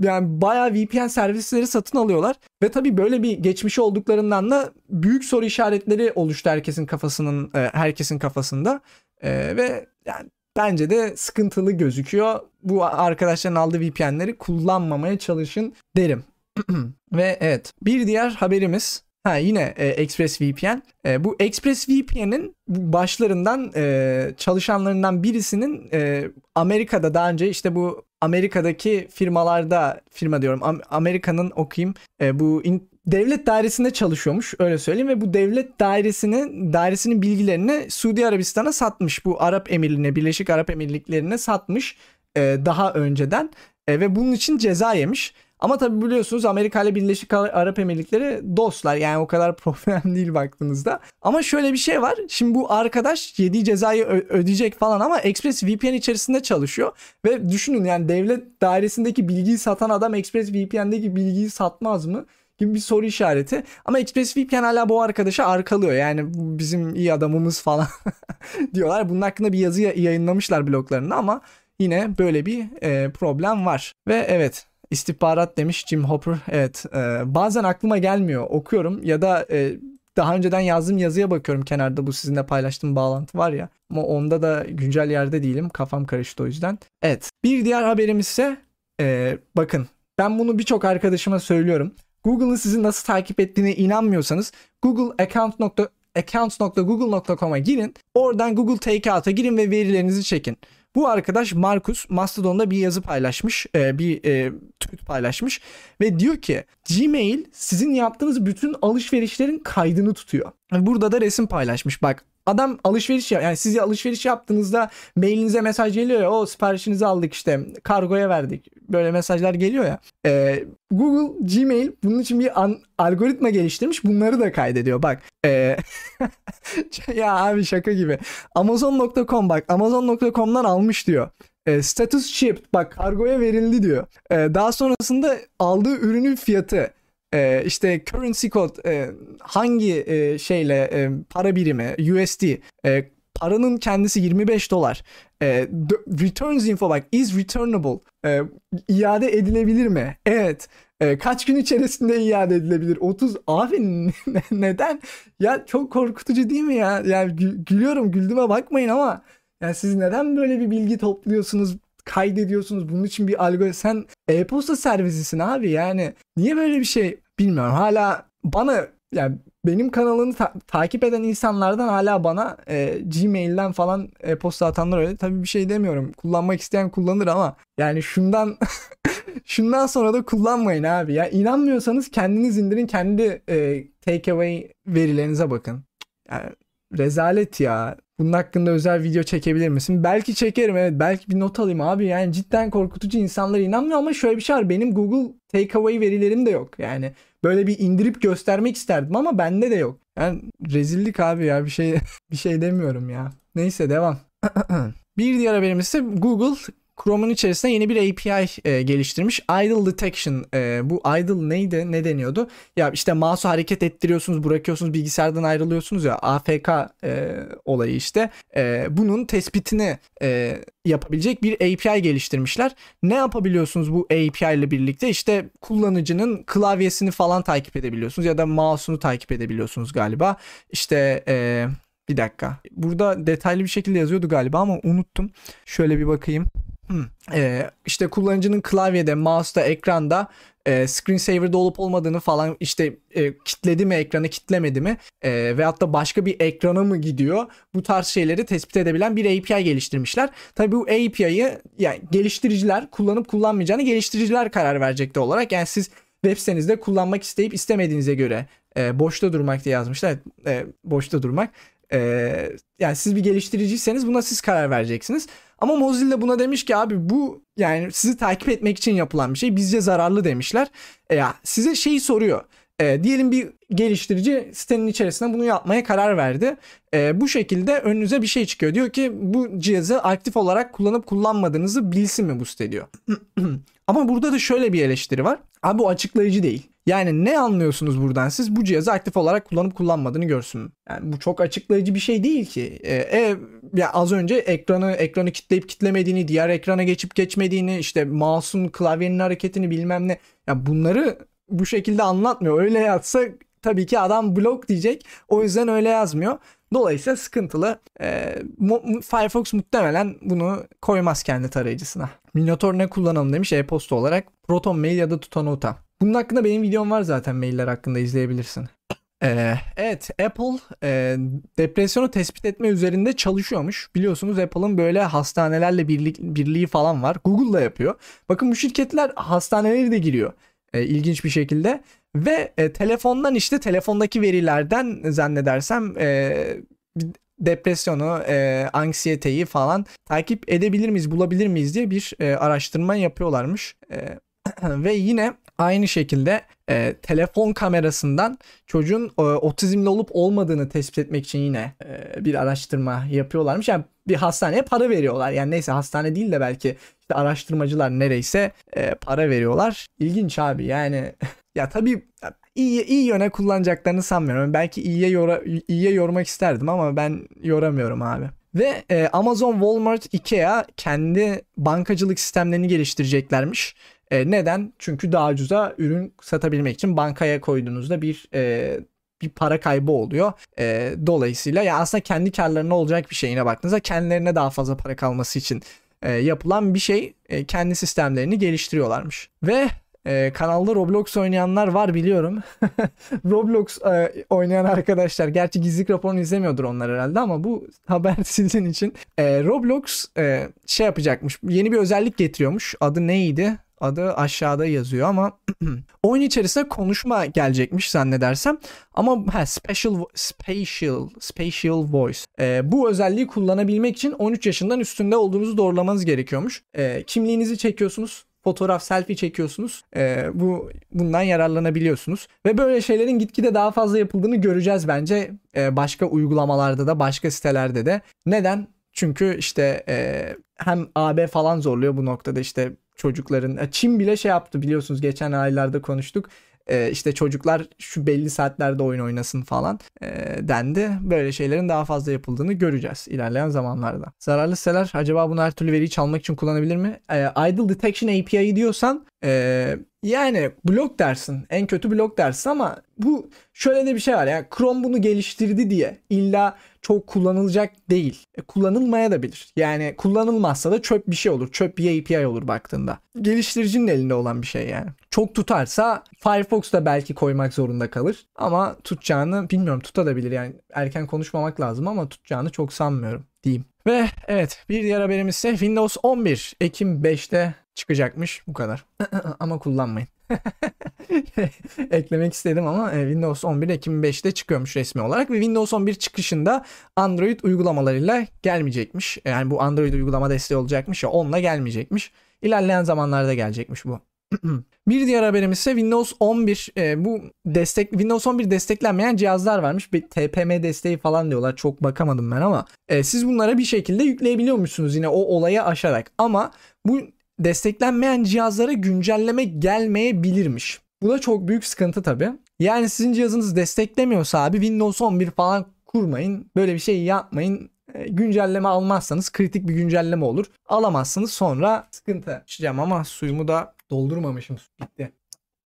yani bayağı VPN servisleri satın alıyorlar. Ve tabii böyle bir geçmişi olduklarından da büyük soru işaretleri oluştu herkesin kafasının e, herkesin kafasında. E, ve yani bence de sıkıntılı gözüküyor. Bu arkadaşların aldığı VPN'leri kullanmamaya çalışın derim. <clears throat> ve evet bir diğer haberimiz Ha yine e, ExpressVPN. E, bu ExpressVPN'in başlarından e, çalışanlarından birisinin e, Amerika'da daha önce işte bu Amerika'daki firmalarda firma diyorum Amerika'nın okuyayım e, bu in, devlet dairesinde çalışıyormuş öyle söyleyeyim ve bu devlet dairesinin dairesinin bilgilerini Suudi Arabistan'a satmış. Bu Arap Emirliğine Birleşik Arap Emirlikleri'ne satmış e, daha önceden e, ve bunun için ceza yemiş. Ama tabi biliyorsunuz Amerika ile Birleşik Arap Emirlikleri dostlar. Yani o kadar <laughs> problem değil baktığınızda. Ama şöyle bir şey var. Şimdi bu arkadaş yediği cezayı ödeyecek falan ama Express VPN içerisinde çalışıyor. Ve düşünün yani devlet dairesindeki bilgiyi satan adam Express VPN'deki bilgiyi satmaz mı? gibi bir soru işareti. Ama ExpressVPN hala bu arkadaşı arkalıyor. Yani bizim iyi adamımız falan <laughs> diyorlar. Bunun hakkında bir yazı yayınlamışlar bloglarında ama yine böyle bir e, problem var. Ve evet İstihbarat demiş Jim Hopper. Evet e, bazen aklıma gelmiyor okuyorum ya da e, daha önceden yazdığım yazıya bakıyorum kenarda bu sizinle paylaştığım bağlantı var ya. Ama onda da güncel yerde değilim. Kafam karıştı o yüzden. Evet. Bir diğer haberimiz ise e, bakın ben bunu birçok arkadaşıma söylüyorum. Google'ın sizi nasıl takip ettiğine inanmıyorsanız Google account accounts.google.com'a girin. Oradan Google Takeout'a girin ve verilerinizi çekin. Bu arkadaş Markus Mastodon'da bir yazı paylaşmış, e, bir e, tweet paylaşmış ve diyor ki Gmail sizin yaptığınız bütün alışverişlerin kaydını tutuyor. Burada da resim paylaşmış. Bak adam alışveriş yani siz alışveriş yaptığınızda mailinize mesaj geliyor ya o siparişinizi aldık işte kargoya verdik böyle mesajlar geliyor ya. Ee, Google Gmail bunun için bir an, algoritma geliştirmiş bunları da kaydediyor bak. Ee, <laughs> ya abi şaka gibi. Amazon.com bak Amazon.com'dan almış diyor. E, status shipped bak kargoya verildi diyor. E, daha sonrasında aldığı ürünün fiyatı e, işte currency code e, hangi e, şeyle e, para birimi USD e, paranın kendisi 25 dolar. E, returns info bak is returnable. E, iade edilebilir mi? Evet. E, kaç gün içerisinde iade edilebilir? 30. Abi <laughs> neden? Ya çok korkutucu değil mi ya? Yani gülüyorum güldüğüme bakmayın ama yani siz neden böyle bir bilgi topluyorsunuz? Kaydediyorsunuz. Bunun için bir algoritma. Sen e-posta servisisin abi yani. Niye böyle bir şey bilmiyorum. Hala bana yani benim kanalını ta- takip eden insanlardan hala bana e, Gmail'den falan e-posta atanlar öyle. Tabii bir şey demiyorum. Kullanmak isteyen kullanır ama yani şundan <laughs> şundan sonra da kullanmayın abi. Ya inanmıyorsanız kendiniz indirin kendi e, takeaway verilerinize bakın. Yani rezalet ya. Bunun hakkında özel video çekebilir misin? Belki çekerim evet. Belki bir not alayım abi. Yani cidden korkutucu insanlar inanmıyor ama şöyle bir şey var. Benim Google takeaway verilerim de yok. Yani böyle bir indirip göstermek isterdim ama bende de yok. Yani rezillik abi ya bir şey <laughs> bir şey demiyorum ya. Neyse devam. <clears throat> bir diğer haberimiz ise Google Chrome'un içerisinde yeni bir API e, geliştirmiş. Idle Detection. E, bu idle neydi? Ne deniyordu? Ya işte mouse'u hareket ettiriyorsunuz, bırakıyorsunuz, bilgisayardan ayrılıyorsunuz ya. AFK e, olayı işte. E, bunun tespitini e, yapabilecek bir API geliştirmişler. Ne yapabiliyorsunuz bu API ile birlikte? İşte kullanıcının klavyesini falan takip edebiliyorsunuz ya da mouse'unu takip edebiliyorsunuz galiba. İşte e, bir dakika. Burada detaylı bir şekilde yazıyordu galiba ama unuttum. Şöyle bir bakayım. Hmm. İşte kullanıcının klavyede, mouse'da, ekranda e, screensaver'da olup olmadığını falan işte e, kitledi mi ekranı kitlemedi mi e, veyahut da başka bir ekrana mı gidiyor bu tarz şeyleri tespit edebilen bir API geliştirmişler. Tabi bu API'yi yani geliştiriciler kullanıp kullanmayacağını geliştiriciler karar verecekti olarak yani siz web sitenizde kullanmak isteyip istemediğinize göre e, boşta durmak diye yazmışlar. e, boşta durmak. E, yani siz bir geliştiriciyseniz buna siz karar vereceksiniz. Ama Mozilla buna demiş ki abi bu yani sizi takip etmek için yapılan bir şey bizce zararlı demişler. E ya size şeyi soruyor. E, diyelim bir geliştirici sitenin içerisinde bunu yapmaya karar verdi. E, bu şekilde önünüze bir şey çıkıyor. Diyor ki bu cihazı aktif olarak kullanıp kullanmadığınızı bilsin mi bu site diyor. <clears throat> Ama burada da şöyle bir eleştiri var. Abi bu açıklayıcı değil. Yani ne anlıyorsunuz buradan siz? Bu cihazı aktif olarak kullanıp kullanmadığını görsün. Yani bu çok açıklayıcı bir şey değil ki. E, e, ya az önce ekranı ekranı kitleyip kitlemediğini, diğer ekrana geçip geçmediğini, işte mouse'un klavyenin hareketini bilmem ne. Ya bunları bu şekilde anlatmıyor. Öyle yazsa tabii ki adam blok diyecek. O yüzden öyle yazmıyor. Dolayısıyla sıkıntılı. E, Firefox muhtemelen bunu koymaz kendi tarayıcısına. Minotaur ne kullanalım demiş e-posta olarak. Proton Mail ya da Tutanota. Bunun hakkında benim videom var zaten mailler hakkında izleyebilirsin. Ee, evet Apple e, depresyonu tespit etme üzerinde çalışıyormuş. Biliyorsunuz Apple'ın böyle hastanelerle birlik, birliği falan var. Google da yapıyor. Bakın bu şirketler hastaneleri de giriyor. E, ilginç bir şekilde. Ve e, telefondan işte telefondaki verilerden zannedersem e, depresyonu, e, anksiyeteyi falan takip edebilir miyiz, bulabilir miyiz diye bir e, araştırma yapıyorlarmış. E, <clears throat> ve yine aynı şekilde e, telefon kamerasından çocuğun e, otizmli olup olmadığını tespit etmek için yine e, bir araştırma yapıyorlarmış. Yani bir hastaneye para veriyorlar. Yani neyse hastane değil de belki işte araştırmacılar nereyse e, para veriyorlar. İlginç abi yani <laughs> ya tabii iyi iyi yöne kullanacaklarını sanmıyorum. Belki iyiye yora, iyiye yormak isterdim ama ben yoramıyorum abi. Ve e, Amazon, Walmart, Ikea kendi bankacılık sistemlerini geliştireceklermiş. E, neden? Çünkü daha ucuza ürün satabilmek için bankaya koyduğunuzda bir e, bir para kaybı oluyor. E, dolayısıyla ya aslında kendi karlarına olacak bir şeyine baktığınızda kendilerine daha fazla para kalması için e, yapılan bir şey. E, kendi sistemlerini geliştiriyorlarmış. Ve ee, kanalda Roblox oynayanlar var biliyorum. <laughs> Roblox e, oynayan arkadaşlar gerçi gizlilik raporunu izlemiyordur onlar herhalde ama bu haber <laughs> sizin için. E, Roblox e, şey yapacakmış yeni bir özellik getiriyormuş. Adı neydi? Adı aşağıda yazıyor ama <clears throat> oyun içerisinde konuşma gelecekmiş zannedersem. Ama ha, special special special voice. E, bu özelliği kullanabilmek için 13 yaşından üstünde olduğunuzu doğrulamanız gerekiyormuş. E, kimliğinizi çekiyorsunuz fotoğraf selfie çekiyorsunuz. E, bu bundan yararlanabiliyorsunuz ve böyle şeylerin gitgide daha fazla yapıldığını göreceğiz bence e, başka uygulamalarda da başka sitelerde de. Neden? Çünkü işte e, hem AB falan zorluyor bu noktada işte çocukların. E, Çin bile şey yaptı biliyorsunuz geçen aylarda konuştuk e, işte çocuklar şu belli saatlerde oyun oynasın falan e, dendi. Böyle şeylerin daha fazla yapıldığını göreceğiz ilerleyen zamanlarda. Zararlı siteler acaba bunu her türlü veriyi çalmak için kullanabilir mi? E, idle Detection API diyorsan e, yani blok dersin. En kötü blok dersin ama bu şöyle de bir şey var. Yani Chrome bunu geliştirdi diye illa çok kullanılacak değil. E, kullanılmaya da bilir. Yani kullanılmazsa da çöp bir şey olur. Çöp bir API olur baktığında. Geliştiricinin elinde olan bir şey yani. Çok tutarsa Firefox da belki koymak zorunda kalır. Ama tutacağını bilmiyorum tutabilir yani. Erken konuşmamak lazım ama tutacağını çok sanmıyorum diyeyim. Ve evet bir diğer haberimiz ise Windows 11 Ekim 5'te çıkacakmış. Bu kadar. <laughs> ama kullanmayın. <laughs> Eklemek istedim ama e, Windows 11 Ekim 5'te çıkıyormuş resmi olarak ve Windows 11 çıkışında Android uygulamalarıyla gelmeyecekmiş. Yani bu Android uygulama desteği olacakmış ya onunla gelmeyecekmiş. İlerleyen zamanlarda gelecekmiş bu. <clears throat> bir diğer haberimiz ise Windows 11 e, bu destek Windows 11 desteklenmeyen cihazlar varmış. Bir TPM desteği falan diyorlar. Çok bakamadım ben ama e, siz bunlara bir şekilde yükleyebiliyormuşsunuz yine o olaya aşarak. Ama bu desteklenmeyen cihazlara güncelleme gelmeyebilirmiş. Bu da çok büyük sıkıntı tabii. Yani sizin cihazınız desteklemiyorsa abi Windows 11 falan kurmayın. Böyle bir şey yapmayın. E, güncelleme almazsanız kritik bir güncelleme olur. Alamazsınız sonra sıkıntı yaşayacağım ama suyumu da doldurmamışım. Bitti.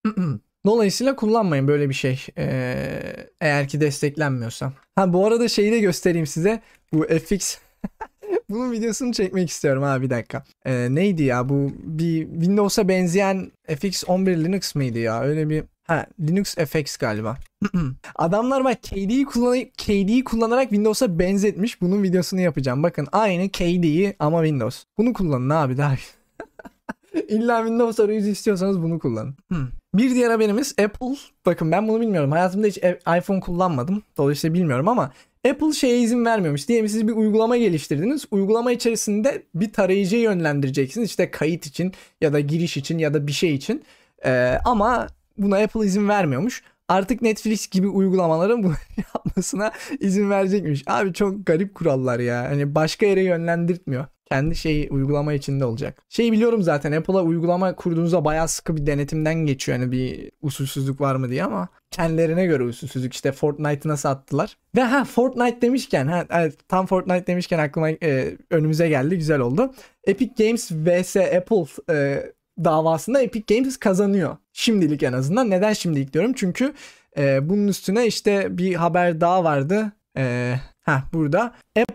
<clears throat> Dolayısıyla kullanmayın böyle bir şey. Ee, eğer ki desteklenmiyorsa. Ha bu arada şeyi de göstereyim size. Bu FX <laughs> bunun videosunu çekmek istiyorum ha bir dakika. Ee, neydi ya bu bir Windows'a benzeyen FX11 Linux mıydı ya? Öyle bir Ha Linux FX galiba. <clears throat> Adamlar bak KD'yi kullanıp KD'yi kullanarak Windows'a benzetmiş. Bunun videosunu yapacağım. Bakın aynı KD'yi ama Windows. Bunu kullanın abi daha <laughs> İlla Windows arayüzü istiyorsanız bunu kullanın. Hmm. Bir diğer haberimiz Apple. Bakın ben bunu bilmiyorum. Hayatımda hiç iPhone kullanmadım. Dolayısıyla bilmiyorum ama Apple şeye izin vermiyormuş. Diyelim siz bir uygulama geliştirdiniz. Uygulama içerisinde bir tarayıcıya yönlendireceksiniz. İşte kayıt için ya da giriş için ya da bir şey için. Ee, ama buna Apple izin vermiyormuş. Artık Netflix gibi uygulamaların bunu <laughs> yapmasına izin verecekmiş. Abi çok garip kurallar ya. Hani başka yere yönlendirtmiyor. Kendi şeyi uygulama içinde olacak. Şey biliyorum zaten Apple'a uygulama kurduğunuzda bayağı sıkı bir denetimden geçiyor. Hani bir usulsüzlük var mı diye ama kendilerine göre usulsüzlük. İşte Fortnite'ı nasıl attılar. Ve ha Fortnite demişken ha tam Fortnite demişken aklıma e, önümüze geldi. Güzel oldu. Epic Games vs Apple e, davasında Epic Games kazanıyor. Şimdilik en azından. Neden şimdilik diyorum? Çünkü e, bunun üstüne işte bir haber daha vardı. E, heh, burada. Apple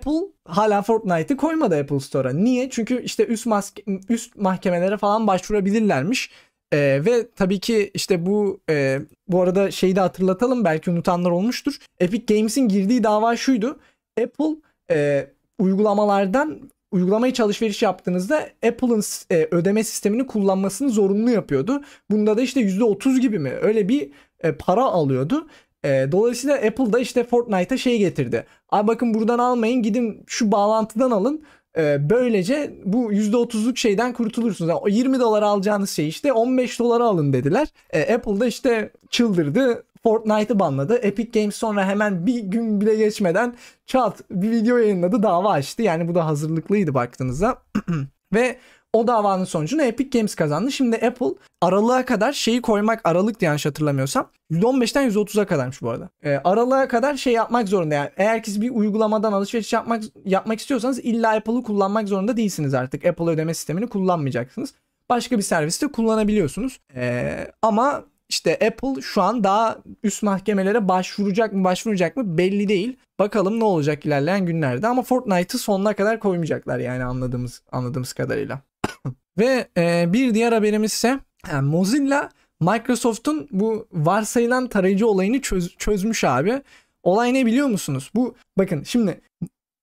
hala Fortnite'ı koymadı Apple Store'a. Niye? Çünkü işte üst, maske, üst mahkemelere falan başvurabilirlermiş. Ee, ve tabii ki işte bu e, bu arada şeyi de hatırlatalım belki unutanlar olmuştur. Epic Games'in girdiği dava şuydu. Apple e, uygulamalardan uygulamayı alışveriş yaptığınızda Apple'ın e, ödeme sistemini kullanmasını zorunlu yapıyordu. Bunda da işte %30 gibi mi öyle bir e, para alıyordu. E, dolayısıyla Apple da işte Fortnite'a şey getirdi. Ay bakın buradan almayın gidin şu bağlantıdan alın. E, böylece bu %30'luk şeyden kurtulursunuz. Yani o 20 dolar alacağınız şey işte 15 dolara alın dediler. E, Apple da işte çıldırdı. Fortnite'ı banladı. Epic Games sonra hemen bir gün bile geçmeden çat bir video yayınladı dava açtı. Yani bu da hazırlıklıydı baktığınızda. <clears throat> Ve o davanın sonucunda Epic Games kazandı. Şimdi Apple aralığa kadar şeyi koymak aralık diye yanlış hatırlamıyorsam %15'ten %30'a kadarmış bu arada. E, aralığa kadar şey yapmak zorunda yani. Eğer ki bir uygulamadan alışveriş yapmak yapmak istiyorsanız illa Apple'ı kullanmak zorunda değilsiniz artık. Apple ödeme sistemini kullanmayacaksınız. Başka bir serviste kullanabiliyorsunuz. E, ama işte Apple şu an daha üst mahkemelere başvuracak mı başvuracak mı belli değil. Bakalım ne olacak ilerleyen günlerde ama Fortnite'ı sonuna kadar koymayacaklar yani anladığımız anladığımız kadarıyla. <laughs> Ve e, bir diğer haberimiz ise yani Mozilla Microsoft'un bu varsayılan tarayıcı olayını çöz, çözmüş abi. Olay ne biliyor musunuz? Bu bakın şimdi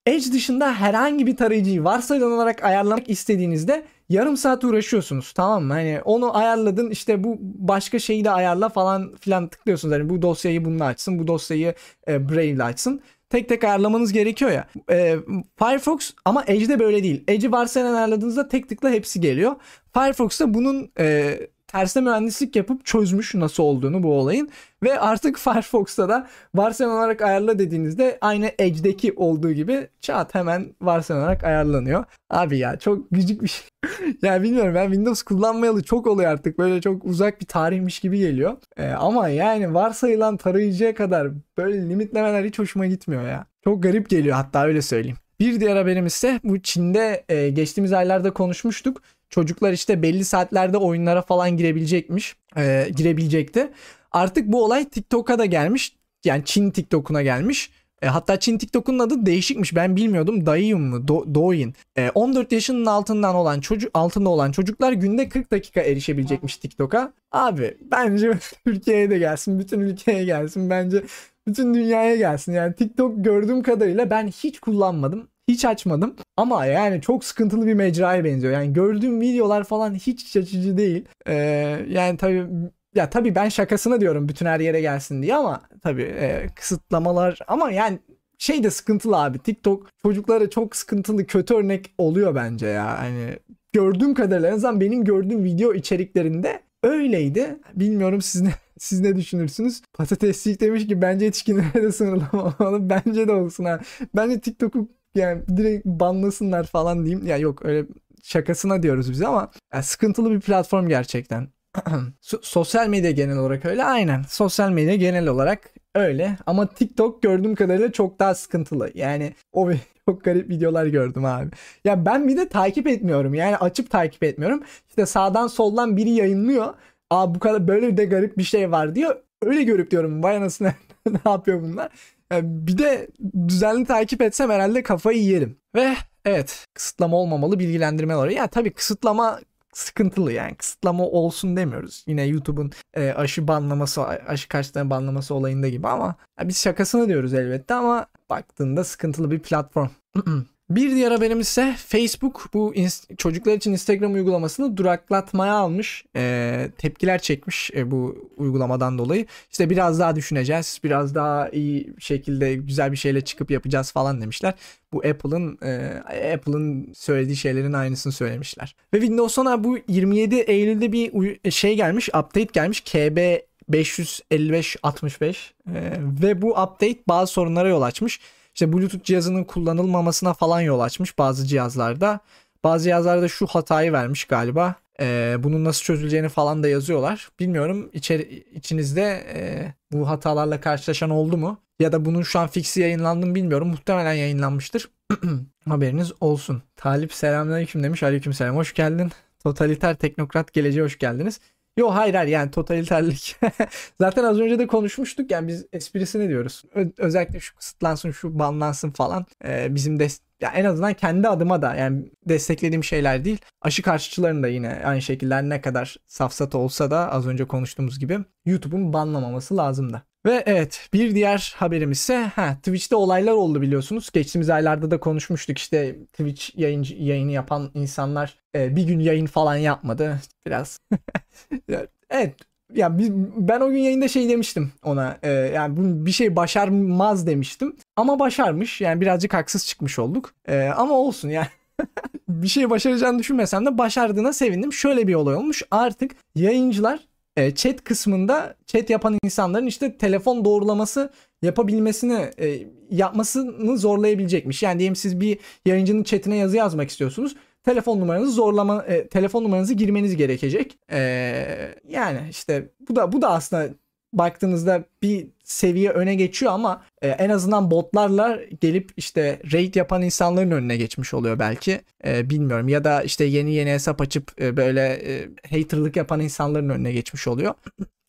Edge dışında herhangi bir tarayıcıyı varsayılan olarak ayarlamak istediğinizde yarım saat uğraşıyorsunuz tamam mı? Hani onu ayarladın işte bu başka şeyi de ayarla falan filan tıklıyorsunuz. Hani bu dosyayı bununla açsın bu dosyayı e, Brave açsın. Tek tek ayarlamanız gerekiyor ya. E, Firefox ama Edge'de böyle değil. Edge'i varsayılan ayarladığınızda tek tıkla hepsi geliyor. Firefox'ta bunun e, tersine mühendislik yapıp çözmüş nasıl olduğunu bu olayın. Ve artık <laughs> Firefox'ta da varsayılan olarak ayarla dediğinizde aynı Edge'deki olduğu gibi çat hemen varsayılan olarak ayarlanıyor. Abi ya çok gıcık bir şey. <laughs> ya bilmiyorum ben Windows kullanmayalı çok oluyor artık. Böyle çok uzak bir tarihmiş gibi geliyor. Ee, ama yani varsayılan tarayıcıya kadar böyle limitlemeler hiç hoşuma gitmiyor ya. Çok garip geliyor hatta öyle söyleyeyim. Bir diğer haberimiz ise bu Çin'de e, geçtiğimiz aylarda konuşmuştuk. Çocuklar işte belli saatlerde oyunlara falan girebilecekmiş. E, girebilecekti. Artık bu olay TikTok'a da gelmiş. Yani Çin TikTok'una gelmiş. E, hatta Çin TikTok'un adı değişikmiş. Ben bilmiyordum. Douyin mu? Do, Douyin. E, 14 yaşının altından olan çocuk altında olan çocuklar günde 40 dakika erişebilecekmiş TikTok'a. Abi bence <laughs> Türkiye'ye de gelsin. Bütün ülkeye gelsin. Bence bütün dünyaya gelsin. Yani TikTok gördüğüm kadarıyla ben hiç kullanmadım. Hiç açmadım ama yani çok sıkıntılı bir mecraya benziyor. Yani gördüğüm videolar falan hiç iç açıcı değil. Ee, yani tabii ya tabii ben şakasına diyorum bütün her yere gelsin diye ama tabii e, kısıtlamalar ama yani şey de sıkıntılı abi. TikTok çocuklara çok sıkıntılı kötü örnek oluyor bence ya. Hani gördüğüm kadarıyla en azından benim gördüğüm video içeriklerinde öyleydi. Bilmiyorum siz ne <laughs> siz ne düşünürsünüz? Patateslik demiş ki bence yetişkinlere de sınırlamalı. <laughs> Bence de olsun ha. Bence TikTok'u yani direkt banlasınlar falan diyeyim. Ya yok öyle şakasına diyoruz biz ama yani sıkıntılı bir platform gerçekten. <clears throat> sosyal medya genel olarak öyle aynen. Sosyal medya genel olarak öyle ama TikTok gördüğüm kadarıyla çok daha sıkıntılı. Yani o <laughs> çok garip videolar gördüm abi. Ya ben bir de takip etmiyorum. Yani açıp takip etmiyorum. İşte sağdan soldan biri yayınlıyor. Aa bu kadar böyle de garip bir şey var diyor. Öyle görüp diyorum vay anasını <laughs> ne yapıyor bunlar. Yani bir de düzenli takip etsem herhalde kafayı yerim. Ve evet kısıtlama olmamalı bilgilendirme var. Ya tabii kısıtlama sıkıntılı yani kısıtlama olsun demiyoruz. Yine YouTube'un e, aşı banlaması, aşı kaç tane banlaması olayında gibi ama ya biz şakasını diyoruz elbette ama baktığında sıkıntılı bir platform. <clears throat> Bir diğer haberimiz ise Facebook bu çocuklar için Instagram uygulamasını duraklatmaya almış. E, tepkiler çekmiş e, bu uygulamadan dolayı. İşte biraz daha düşüneceğiz. Biraz daha iyi şekilde güzel bir şeyle çıkıp yapacağız falan demişler. Bu Apple'ın e, Apple'ın söylediği şeylerin aynısını söylemişler. Ve Windows 10'a bu 27 Eylül'de bir şey gelmiş, update gelmiş. KB 555-65 ee, ve bu update bazı sorunlara yol açmış. İşte Bluetooth cihazının kullanılmamasına falan yol açmış bazı cihazlarda. Bazı cihazlarda şu hatayı vermiş galiba. Ee, bunun nasıl çözüleceğini falan da yazıyorlar. Bilmiyorum içeri, içinizde e, bu hatalarla karşılaşan oldu mu? Ya da bunun şu an fixi yayınlandı mı bilmiyorum. Muhtemelen yayınlanmıştır. <clears throat> Haberiniz olsun. Talip selamünaleyküm demiş. Aleykümselam hoş geldin. Totaliter teknokrat geleceğe hoş geldiniz. Yo hayır hayır yani totaliterlik. <laughs> Zaten az önce de konuşmuştuk yani biz esprisini diyoruz. Ö- özellikle şu kısıtlansın şu banlansın falan. Ee, bizim de ya en azından kendi adıma da yani desteklediğim şeyler değil. Aşı karşıçıların da yine aynı şekilde ne kadar safsat olsa da az önce konuştuğumuz gibi YouTube'un banlamaması lazım da. Ve evet bir diğer haberimiz ise ha, Twitch'te olaylar oldu biliyorsunuz. Geçtiğimiz aylarda da konuşmuştuk işte Twitch yayıncı, yayını yapan insanlar e, bir gün yayın falan yapmadı. Biraz <laughs> evet ya biz, ben o gün yayında şey demiştim ona e, yani bir şey başarmaz demiştim ama başarmış yani birazcık haksız çıkmış olduk e, ama olsun yani <laughs> bir şey başaracağını düşünmesem de başardığına sevindim şöyle bir olay olmuş artık yayıncılar e, chat kısmında chat yapan insanların işte telefon doğrulaması yapabilmesini e, yapmasını zorlayabilecekmiş. Yani diyelim siz bir yayıncının chatine yazı yazmak istiyorsunuz. Telefon numaranızı zorlama e, telefon numaranızı girmeniz gerekecek. E, yani işte bu da bu da aslında baktığınızda bir seviye öne geçiyor ama e, en azından botlarla gelip işte raid yapan insanların önüne geçmiş oluyor belki. E, bilmiyorum ya da işte yeni yeni hesap açıp e, böyle e, haterlık yapan insanların önüne geçmiş oluyor.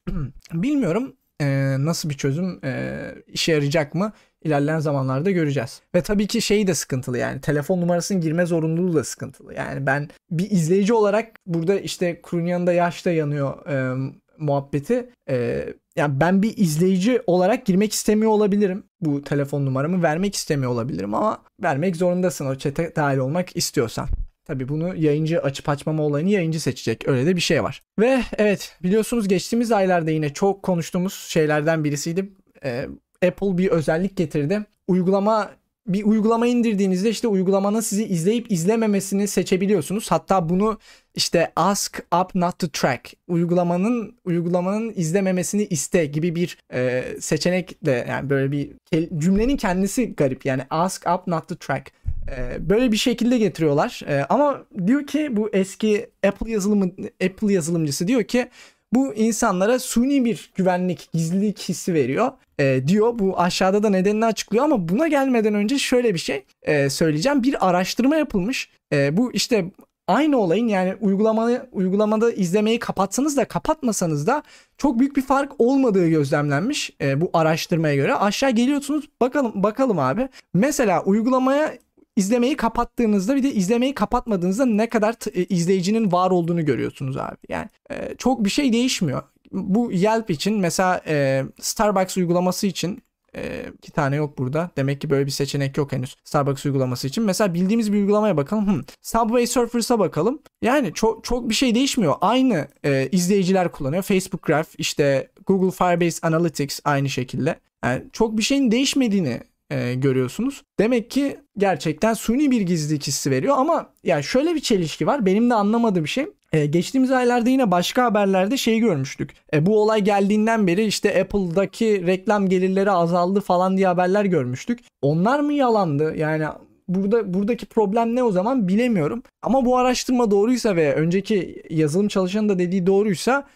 <clears throat> Bilmiyorum e, nasıl bir çözüm e, işe yarayacak mı? ilerleyen zamanlarda göreceğiz. Ve tabii ki şey de sıkıntılı yani telefon numarasının girme zorunluluğu da sıkıntılı. Yani ben bir izleyici olarak burada işte Krunyan'da yaşta yanıyor e, muhabbeti. E, yani ben bir izleyici olarak girmek istemiyor olabilirim. Bu telefon numaramı vermek istemiyor olabilirim ama vermek zorundasın o çete dahil olmak istiyorsan. Tabi bunu yayıncı açıp açmama olayını yayıncı seçecek. Öyle de bir şey var. Ve evet biliyorsunuz geçtiğimiz aylarda yine çok konuştuğumuz şeylerden birisiydi. Ee, Apple bir özellik getirdi. Uygulama bir uygulama indirdiğinizde işte uygulamanın sizi izleyip izlememesini seçebiliyorsunuz. Hatta bunu işte ask up not to track uygulamanın uygulamanın izlememesini iste gibi bir e, seçenek de yani böyle bir cümlenin kendisi garip yani ask up not to track e, böyle bir şekilde getiriyorlar e, ama diyor ki bu eski Apple yazılımı Apple yazılımcısı diyor ki bu insanlara suni bir güvenlik, gizlilik hissi veriyor e, diyor. Bu aşağıda da nedenini açıklıyor ama buna gelmeden önce şöyle bir şey e, söyleyeceğim. Bir araştırma yapılmış. E, bu işte aynı olayın yani uygulamayı uygulamada izlemeyi kapatsanız da kapatmasanız da çok büyük bir fark olmadığı gözlemlenmiş e, bu araştırmaya göre. Aşağı geliyorsunuz bakalım bakalım abi. Mesela uygulamaya izlemeyi kapattığınızda bir de izlemeyi kapatmadığınızda ne kadar e, izleyicinin var olduğunu görüyorsunuz abi. Yani e, çok bir şey değişmiyor. Bu Yelp için mesela e, Starbucks uygulaması için iki tane yok burada. Demek ki böyle bir seçenek yok henüz Starbucks uygulaması için. Mesela bildiğimiz bir uygulamaya bakalım. Hmm. Subway Surfers'a bakalım. Yani çok çok bir şey değişmiyor. Aynı e, izleyiciler kullanıyor. Facebook Graph, işte Google Firebase Analytics aynı şekilde. Yani çok bir şeyin değişmediğini e, görüyorsunuz. Demek ki gerçekten suni bir gizlilik hissi veriyor ama yani şöyle bir çelişki var. Benim de anlamadığım şey ee, geçtiğimiz aylarda yine başka haberlerde şey görmüştük. E, bu olay geldiğinden beri işte Apple'daki reklam gelirleri azaldı falan diye haberler görmüştük. Onlar mı yalandı? Yani burada buradaki problem ne o zaman bilemiyorum. Ama bu araştırma doğruysa ve önceki yazılım çalışanı da dediği doğruysa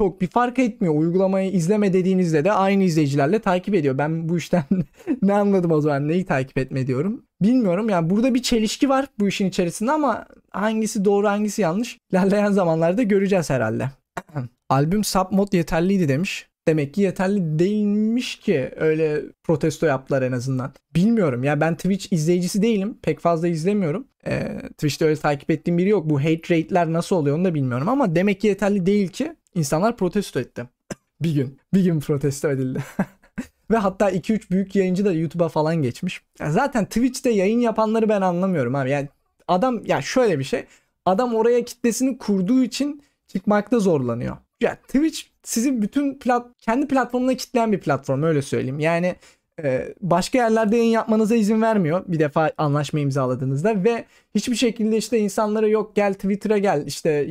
çok bir fark etmiyor. Uygulamayı izleme dediğinizde de aynı izleyicilerle takip ediyor. Ben bu işten <laughs> ne anladım o zaman neyi takip etme diyorum. Bilmiyorum yani burada bir çelişki var bu işin içerisinde ama hangisi doğru hangisi yanlış ilerleyen zamanlarda göreceğiz herhalde. <clears throat> Albüm submod yeterliydi demiş. Demek ki yeterli değilmiş ki öyle protesto yaptılar en azından. Bilmiyorum ya ben Twitch izleyicisi değilim. Pek fazla izlemiyorum. Ee, Twitch'te öyle takip ettiğim biri yok. Bu hate rate'ler nasıl oluyor onu da bilmiyorum ama demek ki yeterli değil ki insanlar protesto etti. <coughs> bir gün. Bir gün protesto edildi. <laughs> Ve hatta 2-3 büyük yayıncı da YouTube'a falan geçmiş. Yani zaten Twitch'te yayın yapanları ben anlamıyorum abi. Yani adam ya şöyle bir şey. Adam oraya kitlesini kurduğu için çıkmakta zorlanıyor. Ya Twitch sizin bütün plat kendi platformuna kitleyen bir platform öyle söyleyeyim. Yani ee, başka yerlerde yayın yapmanıza izin vermiyor bir defa anlaşma imzaladığınızda ve hiçbir şekilde işte insanlara yok gel Twitter'a gel işte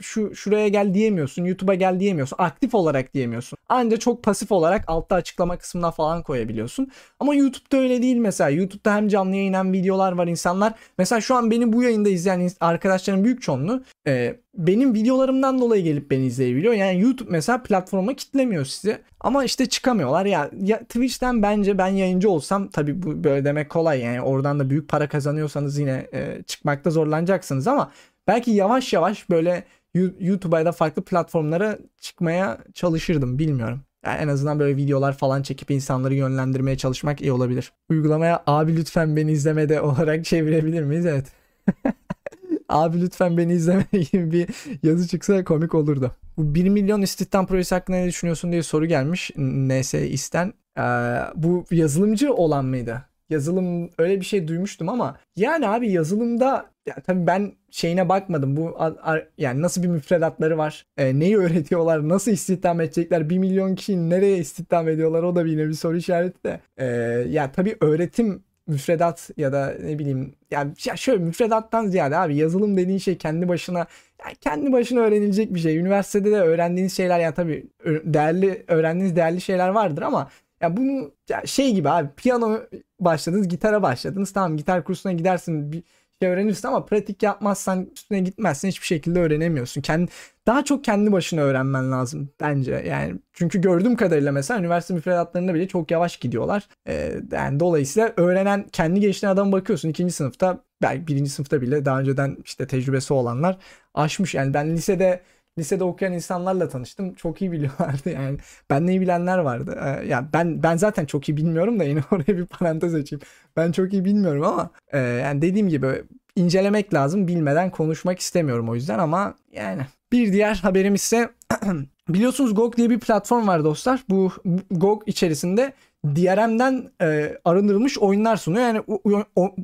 şu şuraya gel diyemiyorsun YouTube'a gel diyemiyorsun aktif olarak diyemiyorsun ancak çok pasif olarak altta açıklama kısmına falan koyabiliyorsun ama YouTube'da öyle değil mesela YouTube'da hem canlı yayın videolar var insanlar mesela şu an beni bu yayında izleyen arkadaşların büyük çoğunluğu e, benim videolarımdan dolayı gelip beni izleyebiliyor. Yani YouTube mesela platforma kitlemiyor sizi. Ama işte çıkamıyorlar. Ya, ya Twitch'ten bence ben yayıncı olsam tabii bu böyle demek kolay. Yani oradan da büyük para kazanıyorsanız yine e, çıkmakta zorlanacaksınız ama belki yavaş yavaş böyle YouTube'a da farklı platformlara çıkmaya çalışırdım. Bilmiyorum. Yani en azından böyle videolar falan çekip insanları yönlendirmeye çalışmak iyi olabilir. Uygulamaya abi lütfen beni izlemede <laughs> olarak çevirebilir miyiz? Evet. <laughs> abi lütfen beni izleme <laughs> gibi bir yazı çıksa komik olurdu. Bu 1 milyon istihdam projesi hakkında ne düşünüyorsun diye soru gelmiş. NS isten. Ee, bu yazılımcı olan mıydı? Yazılım öyle bir şey duymuştum ama yani abi yazılımda ya tabii ben şeyine bakmadım. Bu yani nasıl bir müfredatları var? E, neyi öğretiyorlar? Nasıl istihdam edecekler? 1 milyon kişiyi nereye istihdam ediyorlar? O da yine bir soru işareti de. E, ya tabii öğretim müfredat ya da ne bileyim yani ya şöyle müfredattan ziyade abi yazılım dediğin şey kendi başına yani kendi başına öğrenilecek bir şey. Üniversitede de öğrendiğiniz şeyler yani tabii değerli öğrendiğiniz değerli şeyler vardır ama ya bunu ya şey gibi abi piyano başladınız, gitara başladınız. Tamam gitar kursuna gidersin bir şey öğrenirsin ama pratik yapmazsan üstüne gitmezsen hiçbir şekilde öğrenemiyorsun. Kendi, daha çok kendi başına öğrenmen lazım bence. Yani çünkü gördüğüm kadarıyla mesela üniversite müfredatlarında bile çok yavaş gidiyorlar. Ee, yani dolayısıyla öğrenen, kendi geliştiren adam bakıyorsun ikinci sınıfta belki birinci sınıfta bile daha önceden işte tecrübesi olanlar aşmış. Yani ben lisede lisede okuyan insanlarla tanıştım. Çok iyi biliyorlardı <laughs> yani. Ben iyi bilenler vardı. Ee, yani ben ben zaten çok iyi bilmiyorum da yine <laughs> oraya bir parantez açayım. Ben çok iyi bilmiyorum ama e, yani dediğim gibi incelemek lazım. Bilmeden konuşmak istemiyorum o yüzden ama yani bir diğer haberim ise <clears throat> biliyorsunuz GOG diye bir platform var dostlar. Bu GOG içerisinde DRM'den e, arındırılmış oyunlar sunuyor. Yani o, o,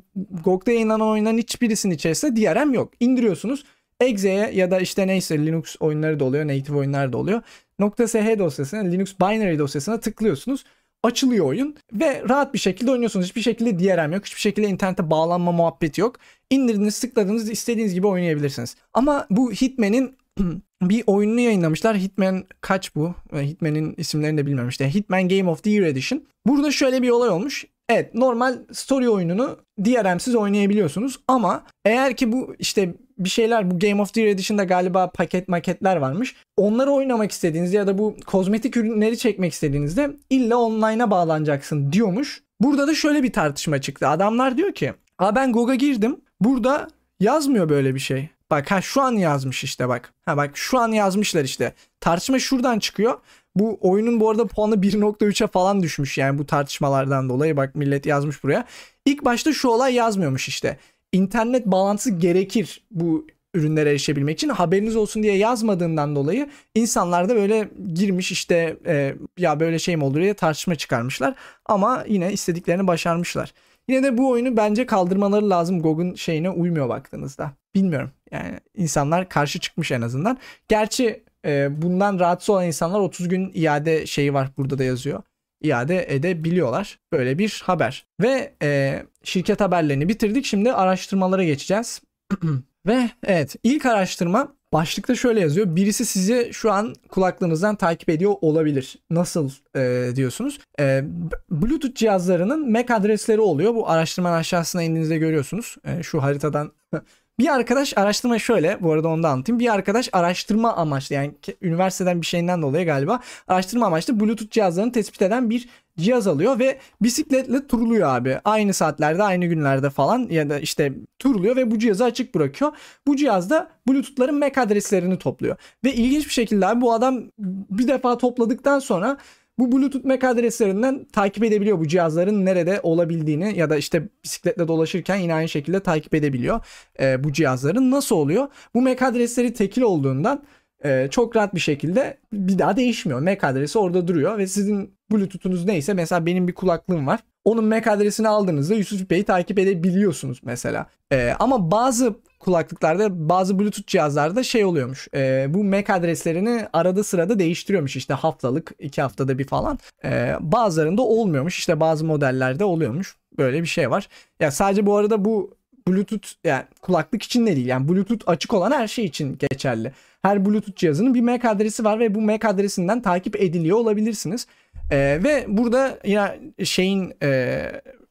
GOG'da yayınlanan oyunların hiçbirisinin içerisinde DRM yok. İndiriyorsunuz. Exe'ye ya da işte neyse Linux oyunları da oluyor, native oyunlar da oluyor. .sh dosyasına, Linux binary dosyasına tıklıyorsunuz. Açılıyor oyun ve rahat bir şekilde oynuyorsunuz. Hiçbir şekilde DRM yok. Hiçbir şekilde internete bağlanma muhabbeti yok. İndirdiniz, tıkladınız, istediğiniz gibi oynayabilirsiniz. Ama bu Hitman'in <clears throat> bir oyununu yayınlamışlar. Hitman kaç bu? Hitman'in isimlerini de bilmiyorum işte. Hitman Game of the Year Edition. Burada şöyle bir olay olmuş. Evet normal story oyununu DRM'siz oynayabiliyorsunuz ama eğer ki bu işte bir şeyler bu Game of the Year Edition'da galiba paket maketler varmış. Onları oynamak istediğinizde ya da bu kozmetik ürünleri çekmek istediğinizde illa online'a bağlanacaksın diyormuş. Burada da şöyle bir tartışma çıktı. Adamlar diyor ki Aa ben GOG'a girdim. Burada yazmıyor böyle bir şey. Bak ha şu an yazmış işte bak. Ha bak şu an yazmışlar işte. Tartışma şuradan çıkıyor. Bu oyunun bu arada puanı 1.3'e falan düşmüş yani bu tartışmalardan dolayı. Bak millet yazmış buraya. İlk başta şu olay yazmıyormuş işte. İnternet bağlantısı gerekir bu ürünlere erişebilmek için haberiniz olsun diye yazmadığından dolayı insanlar da böyle girmiş işte e, ya böyle şey mi olur diye tartışma çıkarmışlar ama yine istediklerini başarmışlar. Yine de bu oyunu bence kaldırmaları lazım. GOG'un şeyine uymuyor baktığınızda. Bilmiyorum. Yani insanlar karşı çıkmış en azından. Gerçi e, bundan rahatsız olan insanlar 30 gün iade şeyi var burada da yazıyor. İade edebiliyorlar. Böyle bir haber. Ve e, şirket haberlerini bitirdik. Şimdi araştırmalara geçeceğiz. <clears throat> Ve evet ilk araştırma başlıkta şöyle yazıyor. Birisi sizi şu an kulaklığınızdan takip ediyor olabilir. Nasıl e, diyorsunuz? E, Bluetooth cihazlarının MAC adresleri oluyor. Bu araştırmanın aşağısına indiğinizde görüyorsunuz. E, şu haritadan <laughs> Bir arkadaş araştırma şöyle bu arada onu da anlatayım. Bir arkadaş araştırma amaçlı yani üniversiteden bir şeyinden dolayı galiba araştırma amaçlı Bluetooth cihazlarını tespit eden bir cihaz alıyor ve bisikletle turluyor abi. Aynı saatlerde aynı günlerde falan ya da işte turluyor ve bu cihazı açık bırakıyor. Bu cihazda Bluetooth'ların MAC adreslerini topluyor. Ve ilginç bir şekilde abi bu adam bir defa topladıktan sonra bu Bluetooth MAC adreslerinden takip edebiliyor bu cihazların nerede olabildiğini ya da işte bisikletle dolaşırken yine aynı şekilde takip edebiliyor e, bu cihazların. Nasıl oluyor? Bu MAC adresleri tekil olduğundan e, çok rahat bir şekilde bir daha değişmiyor. MAC adresi orada duruyor ve sizin Bluetooth'unuz neyse mesela benim bir kulaklığım var. Onun MAC adresini aldığınızda Yusuf Bey'i takip edebiliyorsunuz mesela. E, ama bazı kulaklıklarda bazı Bluetooth cihazlarda şey oluyormuş. E, bu MAC adreslerini arada sırada değiştiriyormuş işte haftalık iki haftada bir falan. E, bazılarında olmuyormuş işte bazı modellerde oluyormuş. Böyle bir şey var. Ya sadece bu arada bu Bluetooth yani kulaklık için de değil. Yani Bluetooth açık olan her şey için geçerli. Her Bluetooth cihazının bir MAC adresi var ve bu MAC adresinden takip ediliyor olabilirsiniz. E, ve burada yine şeyin e,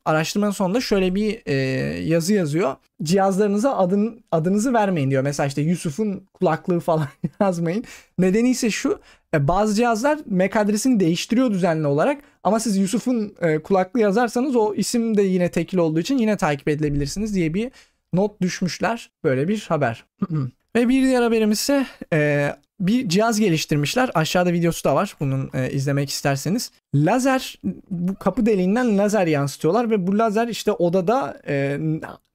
araştırmanın sonunda şöyle bir e, yazı yazıyor. Cihazlarınıza adın, adınızı vermeyin diyor. Mesela işte Yusuf'un kulaklığı falan <laughs> yazmayın. Nedeni ise şu e, bazı cihazlar MAC adresini değiştiriyor düzenli olarak ama siz Yusuf'un e, kulaklığı yazarsanız o isim de yine tekil olduğu için yine takip edilebilirsiniz diye bir not düşmüşler. Böyle bir haber. <clears throat> Ve bir diğer haberimiz ise e, bir cihaz geliştirmişler. Aşağıda videosu da var bunun e, izlemek isterseniz. Lazer bu kapı deliğinden lazer yansıtıyorlar ve bu lazer işte odada e,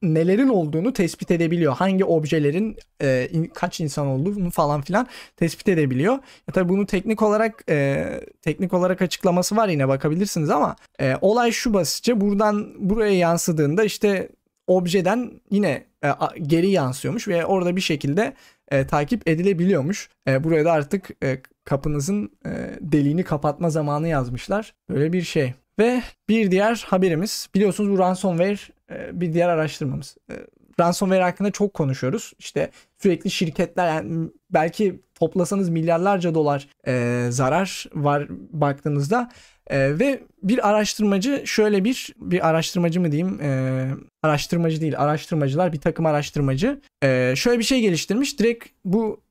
nelerin olduğunu tespit edebiliyor. Hangi objelerin e, in, kaç insan olduğunu falan filan tespit edebiliyor. Ya tabii bunu teknik olarak e, teknik olarak açıklaması var yine bakabilirsiniz ama e, olay şu basitçe buradan buraya yansıdığında işte objeden yine e, geri yansıyormuş ve orada bir şekilde e, takip edilebiliyormuş. E, buraya da artık e, kapınızın e, deliğini kapatma zamanı yazmışlar. Böyle bir şey. Ve bir diğer haberimiz biliyorsunuz bu ransomware e, bir diğer araştırmamız. E, ransomware hakkında çok konuşuyoruz. İşte sürekli şirketler yani belki toplasanız milyarlarca dolar e, zarar var baktığınızda e, ve bir araştırmacı şöyle bir bir araştırmacı mı diyeyim e, araştırmacı değil araştırmacılar bir takım araştırmacı e, şöyle bir şey geliştirmiş direkt bu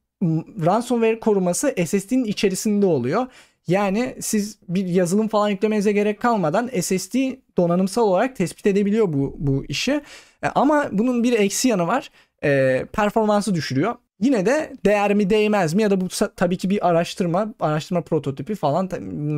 ransomware koruması SSD'nin içerisinde oluyor. Yani siz bir yazılım falan yüklemenize gerek kalmadan SSD donanımsal olarak tespit edebiliyor bu bu işi. E, ama bunun bir eksi yanı var. E, performansı düşürüyor. Yine de değer mi değmez mi ya da bu tabii ki bir araştırma, araştırma prototipi falan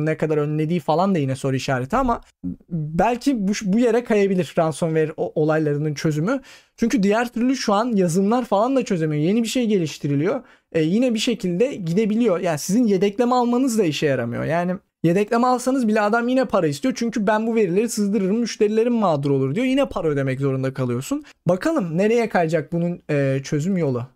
ne kadar önlediği falan da yine soru işareti ama belki bu, bu yere kayabilir ransomware olaylarının çözümü. Çünkü diğer türlü şu an yazılımlar falan da çözemiyor. Yeni bir şey geliştiriliyor. E, yine bir şekilde gidebiliyor. Yani sizin yedekleme almanız da işe yaramıyor. Yani Yedekleme alsanız bile adam yine para istiyor. Çünkü ben bu verileri sızdırırım müşterilerim mağdur olur diyor. Yine para ödemek zorunda kalıyorsun. Bakalım nereye kayacak bunun e, çözüm yolu.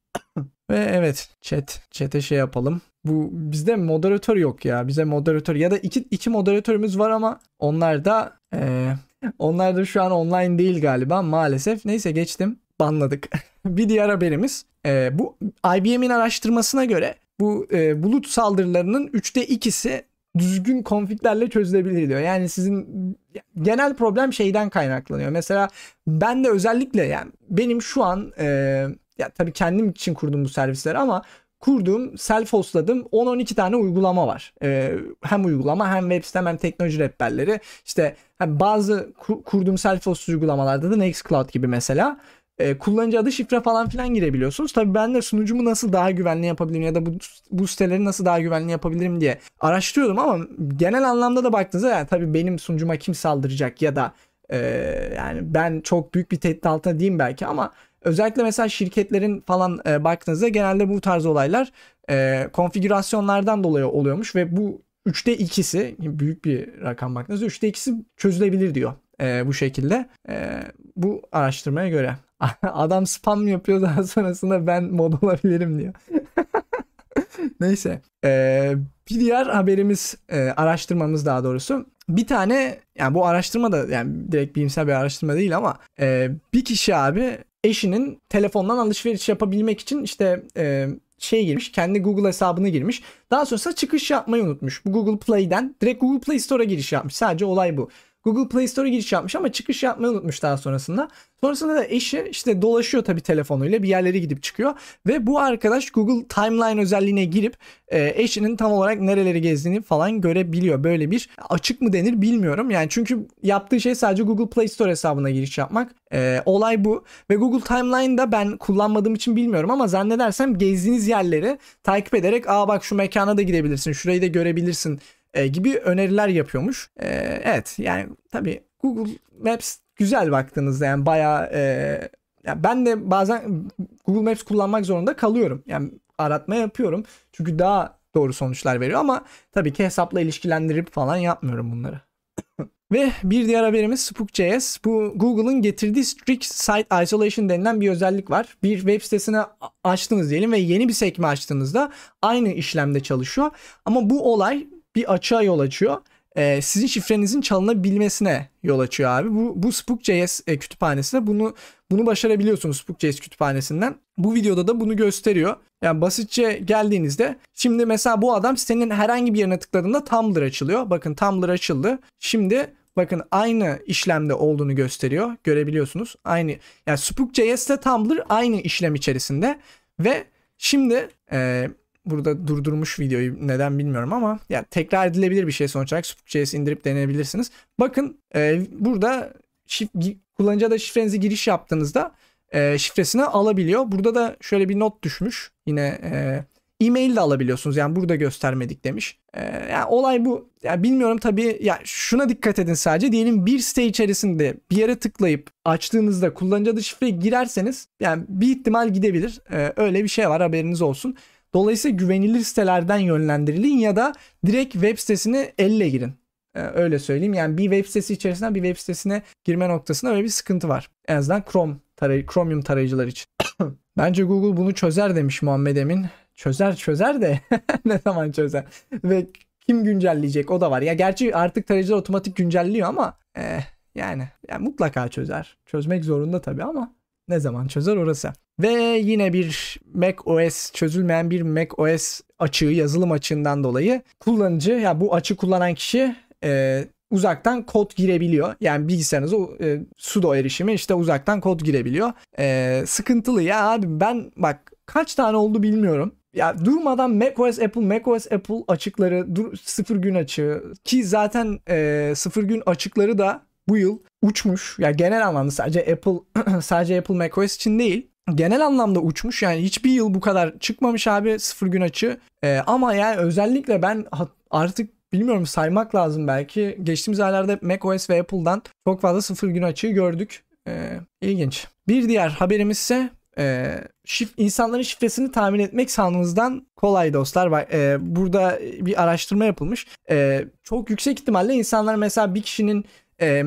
Ve evet chat chat'e şey yapalım. Bu bizde moderatör yok ya. Bize moderatör ya da iki, iki moderatörümüz var ama onlar da e, onlar da şu an online değil galiba maalesef. Neyse geçtim. Banladık. <laughs> bir diğer haberimiz. E, bu IBM'in araştırmasına göre bu e, bulut saldırılarının 3'te 2'si düzgün konfiglerle çözülebilir diyor. Yani sizin genel problem şeyden kaynaklanıyor. Mesela ben de özellikle yani benim şu an e, ya tabii kendim için kurduğum bu servisler ama kurduğum self hostladım 10-12 tane uygulama var. Ee, hem uygulama hem web sitem hem teknoloji rehberleri. İşte bazı kurduğum self host uygulamalarda da Nextcloud gibi mesela e, kullanıcı adı şifre falan filan girebiliyorsunuz. Tabii ben de sunucumu nasıl daha güvenli yapabilirim ya da bu, bu siteleri nasıl daha güvenli yapabilirim diye araştırıyordum ama genel anlamda da baktığınızda yani tabii benim sunucuma kim saldıracak ya da e, yani ben çok büyük bir tehdit altında diyeyim belki ama özellikle mesela şirketlerin falan e, baktığınızda genelde bu tarz olaylar e, konfigürasyonlardan dolayı oluyormuş ve bu 3'te 2'si büyük bir rakam baktığınızda 3'te 2'si çözülebilir diyor e, bu şekilde e, bu araştırmaya göre. <laughs> Adam spam yapıyor daha sonrasında ben mod olabilirim diyor. <laughs> Neyse. Ee, bir diğer haberimiz, e, araştırmamız daha doğrusu. Bir tane, yani bu araştırma da yani direkt bilimsel bir araştırma değil ama e, bir kişi abi eşinin telefondan alışveriş yapabilmek için işte e, şey girmiş. Kendi Google hesabını girmiş. Daha sonrasında çıkış yapmayı unutmuş. Bu Google Play'den direkt Google Play Store'a giriş yapmış. Sadece olay bu. Google Play Store'a giriş yapmış ama çıkış yapmayı unutmuş daha sonrasında. Sonrasında da eşi işte dolaşıyor tabii telefonuyla bir yerlere gidip çıkıyor. Ve bu arkadaş Google Timeline özelliğine girip e, eşinin tam olarak nereleri gezdiğini falan görebiliyor. Böyle bir açık mı denir bilmiyorum. Yani çünkü yaptığı şey sadece Google Play Store hesabına giriş yapmak. E, olay bu. Ve Google Timeline'da ben kullanmadığım için bilmiyorum ama zannedersem gezdiğiniz yerleri takip ederek aa bak şu mekana da gidebilirsin, şurayı da görebilirsin e, gibi öneriler yapıyormuş. E, evet yani tabii Google Maps güzel baktığınızda yani bayağı e, yani ben de bazen Google Maps kullanmak zorunda kalıyorum. Yani aratma yapıyorum. Çünkü daha doğru sonuçlar veriyor ama tabii ki hesapla ilişkilendirip falan yapmıyorum bunları. <coughs> Ve bir diğer haberimiz Spook.js. Bu Google'ın getirdiği Strict Site Isolation denilen bir özellik var. Bir web sitesini açtınız diyelim ve yeni bir sekme açtığınızda aynı işlemde çalışıyor. Ama bu olay bir açığa yol açıyor. Ee, sizin şifrenizin çalınabilmesine yol açıyor abi. Bu, bu Spook.js e, kütüphanesinde bunu bunu başarabiliyorsunuz Spook.js kütüphanesinden. Bu videoda da bunu gösteriyor. Yani basitçe geldiğinizde şimdi mesela bu adam sitenin herhangi bir yerine tıkladığında Tumblr açılıyor. Bakın Tumblr açıldı. Şimdi bakın aynı işlemde olduğunu gösteriyor. Görebiliyorsunuz. Aynı yani Spook.js ile Tumblr aynı işlem içerisinde ve şimdi e, burada durdurmuş videoyu neden bilmiyorum ama yani tekrar edilebilir bir şey sonuç olarak Spook.js indirip deneyebilirsiniz. Bakın e, burada şif, kullanıcı da şifrenizi giriş yaptığınızda e, şifresini alabiliyor. Burada da şöyle bir not düşmüş. Yine e, e-mail de alabiliyorsunuz. Yani burada göstermedik demiş. E, yani olay bu. Yani bilmiyorum tabii ya şuna dikkat edin sadece. Diyelim bir site içerisinde bir yere tıklayıp açtığınızda kullanıcı adı şifreyi girerseniz yani bir ihtimal gidebilir. E, öyle bir şey var haberiniz olsun. Dolayısıyla güvenilir sitelerden yönlendirilin ya da direkt web sitesini elle girin. Ee, öyle söyleyeyim. Yani bir web sitesi içerisinden bir web sitesine girme noktasında öyle bir sıkıntı var. En azından Chrome taray Chromium tarayıcılar için. <coughs> Bence Google bunu çözer demiş Muhammed Emin. Çözer çözer de <laughs> ne zaman çözer? Ve kim güncelleyecek o da var. Ya gerçi artık tarayıcılar otomatik güncelliyor ama eh, yani, yani mutlaka çözer. Çözmek zorunda tabii ama ne zaman çözer orası. Ve yine bir Mac OS çözülmeyen bir Mac OS açığı yazılım açığından dolayı kullanıcı ya bu açı kullanan kişi e, uzaktan kod girebiliyor. Yani bilgisayarınıza e, sudo erişimi işte uzaktan kod girebiliyor. E, sıkıntılı ya abi ben bak kaç tane oldu bilmiyorum. Ya durmadan macOS Apple macOS Apple açıkları dur, sıfır gün açığı ki zaten e, sıfır gün açıkları da bu yıl uçmuş. Ya yani genel anlamda sadece Apple <clears throat> sadece Apple macOS için değil. Genel anlamda uçmuş. Yani hiçbir yıl bu kadar çıkmamış abi sıfır gün açı. Ee, ama yani özellikle ben artık bilmiyorum saymak lazım belki. Geçtiğimiz aylarda macOS ve Apple'dan çok fazla sıfır gün açığı gördük. Ee, ilginç. Bir diğer haberimiz ise e, şif, insanların şifresini tahmin etmek sandığınızdan kolay dostlar. Bak, e, burada bir araştırma yapılmış. E, çok yüksek ihtimalle insanlar mesela bir kişinin e,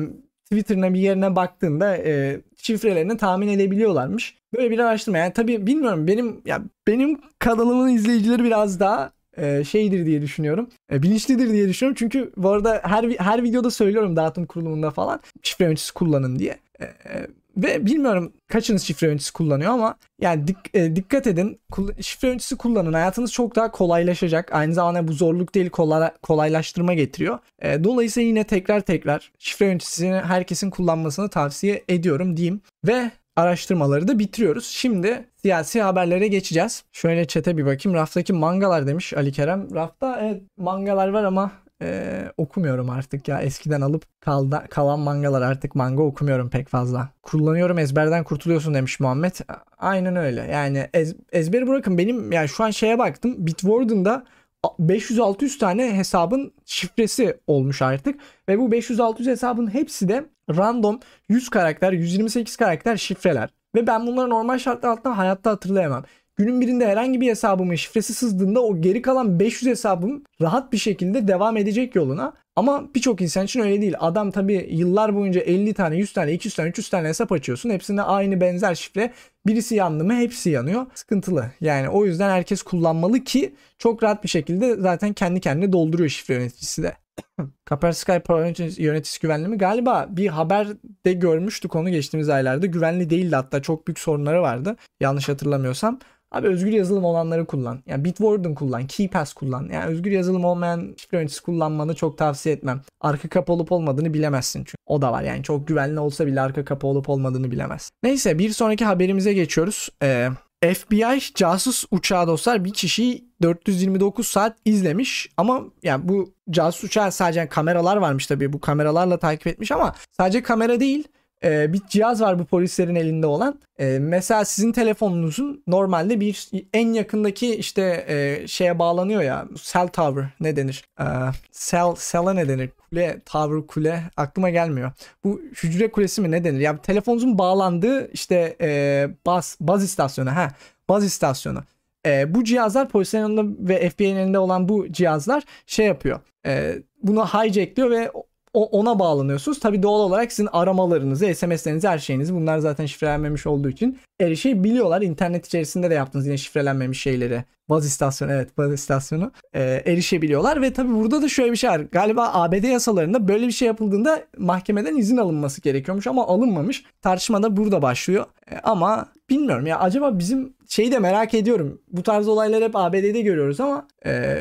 Twitter'ına bir yerine baktığında e, şifrelerini tahmin edebiliyorlarmış. Böyle bir araştırma. Yani tabii bilmiyorum benim ya benim kanalımın izleyicileri biraz daha e, şeydir diye düşünüyorum. E, bilinçlidir diye düşünüyorum. Çünkü bu arada her her videoda söylüyorum dağıtım kurulumunda falan şifre yöneticisi kullanın diye. E, e, ve bilmiyorum kaçınız şifre yöneticisi kullanıyor ama yani dik, e, dikkat edin. Şifre yöneticisi kullanın. Hayatınız çok daha kolaylaşacak. Aynı zamanda bu zorluk değil kolay, kolaylaştırma getiriyor. E, dolayısıyla yine tekrar tekrar şifre yöneticisini herkesin kullanmasını tavsiye ediyorum diyeyim. Ve araştırmaları da bitiriyoruz. Şimdi siyasi haberlere geçeceğiz. Şöyle çete bir bakayım. Raftaki mangalar demiş Ali Kerem. Rafta evet mangalar var ama e, okumuyorum artık ya. Eskiden alıp kalda, kalan mangalar artık manga okumuyorum pek fazla. Kullanıyorum ezberden kurtuluyorsun demiş Muhammed. Aynen öyle. Yani ez, ezberi bırakın benim yani şu an şeye baktım. Bitwarden'da 500-600 tane hesabın şifresi olmuş artık. Ve bu 500-600 hesabın hepsi de random 100 karakter, 128 karakter şifreler. Ve ben bunları normal şartlar altında hayatta hatırlayamam. Günün birinde herhangi bir hesabımın şifresi sızdığında o geri kalan 500 hesabım rahat bir şekilde devam edecek yoluna. Ama birçok insan için öyle değil. Adam tabi yıllar boyunca 50 tane, 100 tane, 200 tane, 300 tane hesap açıyorsun. Hepsinde aynı benzer şifre. Birisi yandı mı hepsi yanıyor. Sıkıntılı. Yani o yüzden herkes kullanmalı ki çok rahat bir şekilde zaten kendi kendine dolduruyor şifre yöneticisi de. <coughs> Kaspersky Pro yöneticisi güvenli mi? Galiba bir haberde görmüştük onu geçtiğimiz aylarda. Güvenli değildi hatta çok büyük sorunları vardı. Yanlış hatırlamıyorsam. Abi özgür yazılım olanları kullan. Yani Bitwarden kullan, KeyPass kullan. Yani özgür yazılım olmayan şifre yöneticisi kullanmanı çok tavsiye etmem. Arka kapı olup olmadığını bilemezsin çünkü. O da var yani çok güvenli olsa bile arka kapı olup olmadığını bilemez. Neyse bir sonraki haberimize geçiyoruz. Ee, FBI casus uçağı dostlar bir kişiyi 429 saat izlemiş ama yani bu casus uçağı sadece kameralar varmış tabii bu kameralarla takip etmiş ama sadece kamera değil e, bir cihaz var bu polislerin elinde olan. E, mesela sizin telefonunuzun normalde bir en yakındaki işte e, şeye bağlanıyor ya cell tower ne denir? E, cell cell'a ne denir? Kule tower kule aklıma gelmiyor. Bu hücre kulesi mi ne denir? Yani telefonunuzun bağlandığı işte e, baz baz istasyonu ha baz istasyonu. E, bu cihazlar polislerin elinde ve FBI'nin elinde olan bu cihazlar şey yapıyor. E, bunu hijackliyor ve ona bağlanıyorsunuz. Tabi doğal olarak sizin aramalarınızı, SMS'lerinizi, her şeyinizi bunlar zaten şifrelenmemiş olduğu için erişebiliyorlar. İnternet içerisinde de yaptığınız yine şifrelenmemiş şeyleri. Baz istasyonu evet baz istasyonu e, erişebiliyorlar ve tabi burada da şöyle bir şey var. Galiba ABD yasalarında böyle bir şey yapıldığında mahkemeden izin alınması gerekiyormuş ama alınmamış. Tartışma da burada başlıyor. E, ama bilmiyorum ya acaba bizim şeyi de merak ediyorum. Bu tarz olayları hep ABD'de görüyoruz ama e,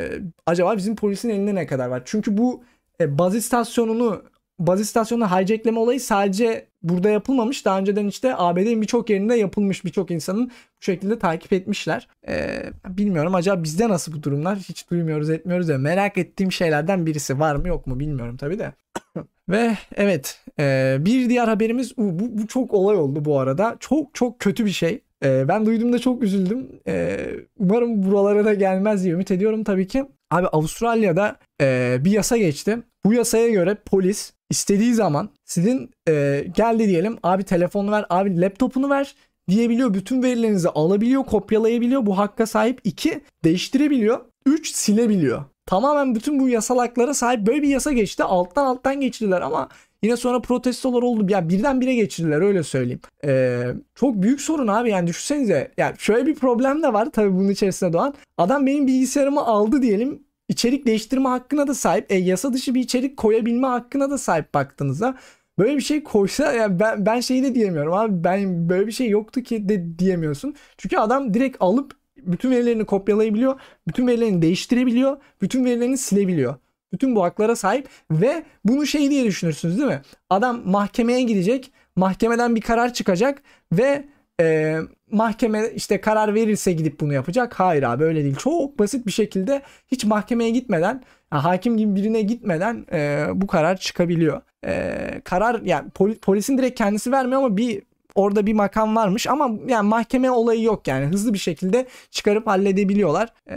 acaba bizim polisin elinde ne kadar var? Çünkü bu e, baz istasyonunu baz istasyonunu hijackleme olayı sadece burada yapılmamış. Daha önceden işte ABD'nin birçok yerinde yapılmış. Birçok insanın bu şekilde takip etmişler. Ee, bilmiyorum acaba bizde nasıl bu durumlar? Hiç duymuyoruz etmiyoruz ya. Merak ettiğim şeylerden birisi var mı yok mu bilmiyorum tabii de. <coughs> Ve evet e, bir diğer haberimiz bu, bu çok olay oldu bu arada. Çok çok kötü bir şey. E, ben duyduğumda çok üzüldüm. E, umarım buralara da gelmez diye ümit ediyorum tabii ki. Abi Avustralya'da e, bir yasa geçti. Bu yasaya göre polis istediği zaman sizin e, geldi diyelim abi telefonu ver abi laptopunu ver diyebiliyor. Bütün verilerinizi alabiliyor kopyalayabiliyor. Bu hakka sahip. 2 değiştirebiliyor. 3 silebiliyor. Tamamen bütün bu yasal haklara sahip böyle bir yasa geçti. Alttan alttan geçtiler ama Yine sonra protestolar oldu. Ya birden bire geçirdiler öyle söyleyeyim. Ee, çok büyük sorun abi yani düşünsenize. Yani şöyle bir problem de var tabii bunun içerisinde doğan. Adam benim bilgisayarımı aldı diyelim. İçerik değiştirme hakkına da sahip. E, yasa dışı bir içerik koyabilme hakkına da sahip baktığınızda. Böyle bir şey koysa yani ben, ben şeyi de diyemiyorum abi ben böyle bir şey yoktu ki de diyemiyorsun. Çünkü adam direkt alıp bütün verilerini kopyalayabiliyor. Bütün verilerini değiştirebiliyor. Bütün verilerini silebiliyor. Bütün bu haklara sahip ve bunu şey diye düşünürsünüz değil mi? Adam mahkemeye gidecek. Mahkemeden bir karar çıkacak ve e, mahkeme işte karar verirse gidip bunu yapacak. Hayır abi öyle değil. Çok basit bir şekilde hiç mahkemeye gitmeden hakim gibi birine gitmeden e, bu karar çıkabiliyor. E, karar yani pol, polisin direkt kendisi vermiyor ama bir orada bir makam varmış ama yani mahkeme olayı yok yani hızlı bir şekilde çıkarıp halledebiliyorlar. Ee,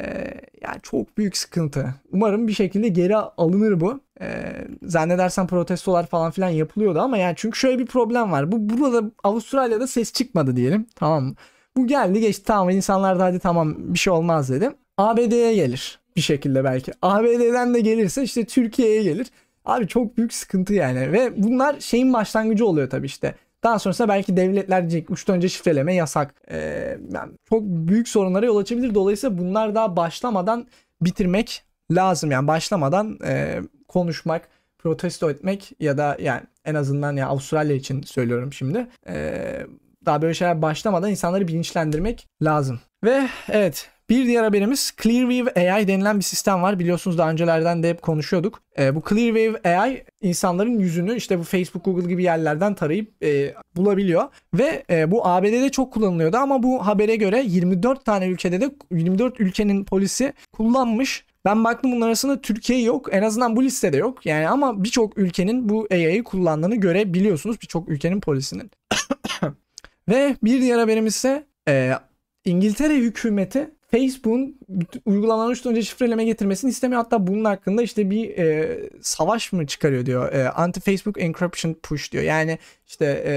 yani çok büyük sıkıntı. Umarım bir şekilde geri alınır bu. Ee, zannedersem protestolar falan filan yapılıyordu ama yani çünkü şöyle bir problem var. Bu burada Avustralya'da ses çıkmadı diyelim. Tamam? Bu geldi geçti tamam insanlar da hadi tamam bir şey olmaz dedim. ABD'ye gelir bir şekilde belki. ABD'den de gelirse işte Türkiye'ye gelir. Abi çok büyük sıkıntı yani ve bunlar şeyin başlangıcı oluyor tabii işte. Daha sonrasında belki devletler diyecek uçtan önce şifreleme yasak. Ee, yani çok büyük sorunlara yol açabilir. Dolayısıyla bunlar daha başlamadan bitirmek lazım. Yani başlamadan e, konuşmak, protesto etmek ya da yani en azından ya Avustralya için söylüyorum şimdi. E, daha böyle şeyler başlamadan insanları bilinçlendirmek lazım. Ve evet bir diğer haberimiz Clearview AI denilen bir sistem var. Biliyorsunuz daha öncelerden de hep konuşuyorduk. E, bu Clearview AI insanların yüzünü işte bu Facebook, Google gibi yerlerden tarayıp e, bulabiliyor. Ve e, bu ABD'de çok kullanılıyordu ama bu habere göre 24 tane ülkede de 24 ülkenin polisi kullanmış. Ben baktım bunlar arasında Türkiye yok. En azından bu listede yok. Yani ama birçok ülkenin bu AI'yi kullandığını görebiliyorsunuz. Birçok ülkenin polisinin. <coughs> Ve bir diğer haberimiz ise e, İngiltere hükümeti Facebook'un uygulamaların üstü önce şifreleme getirmesini istemiyor. Hatta bunun hakkında işte bir e, savaş mı çıkarıyor diyor. E, Anti-Facebook Encryption Push diyor. Yani işte e,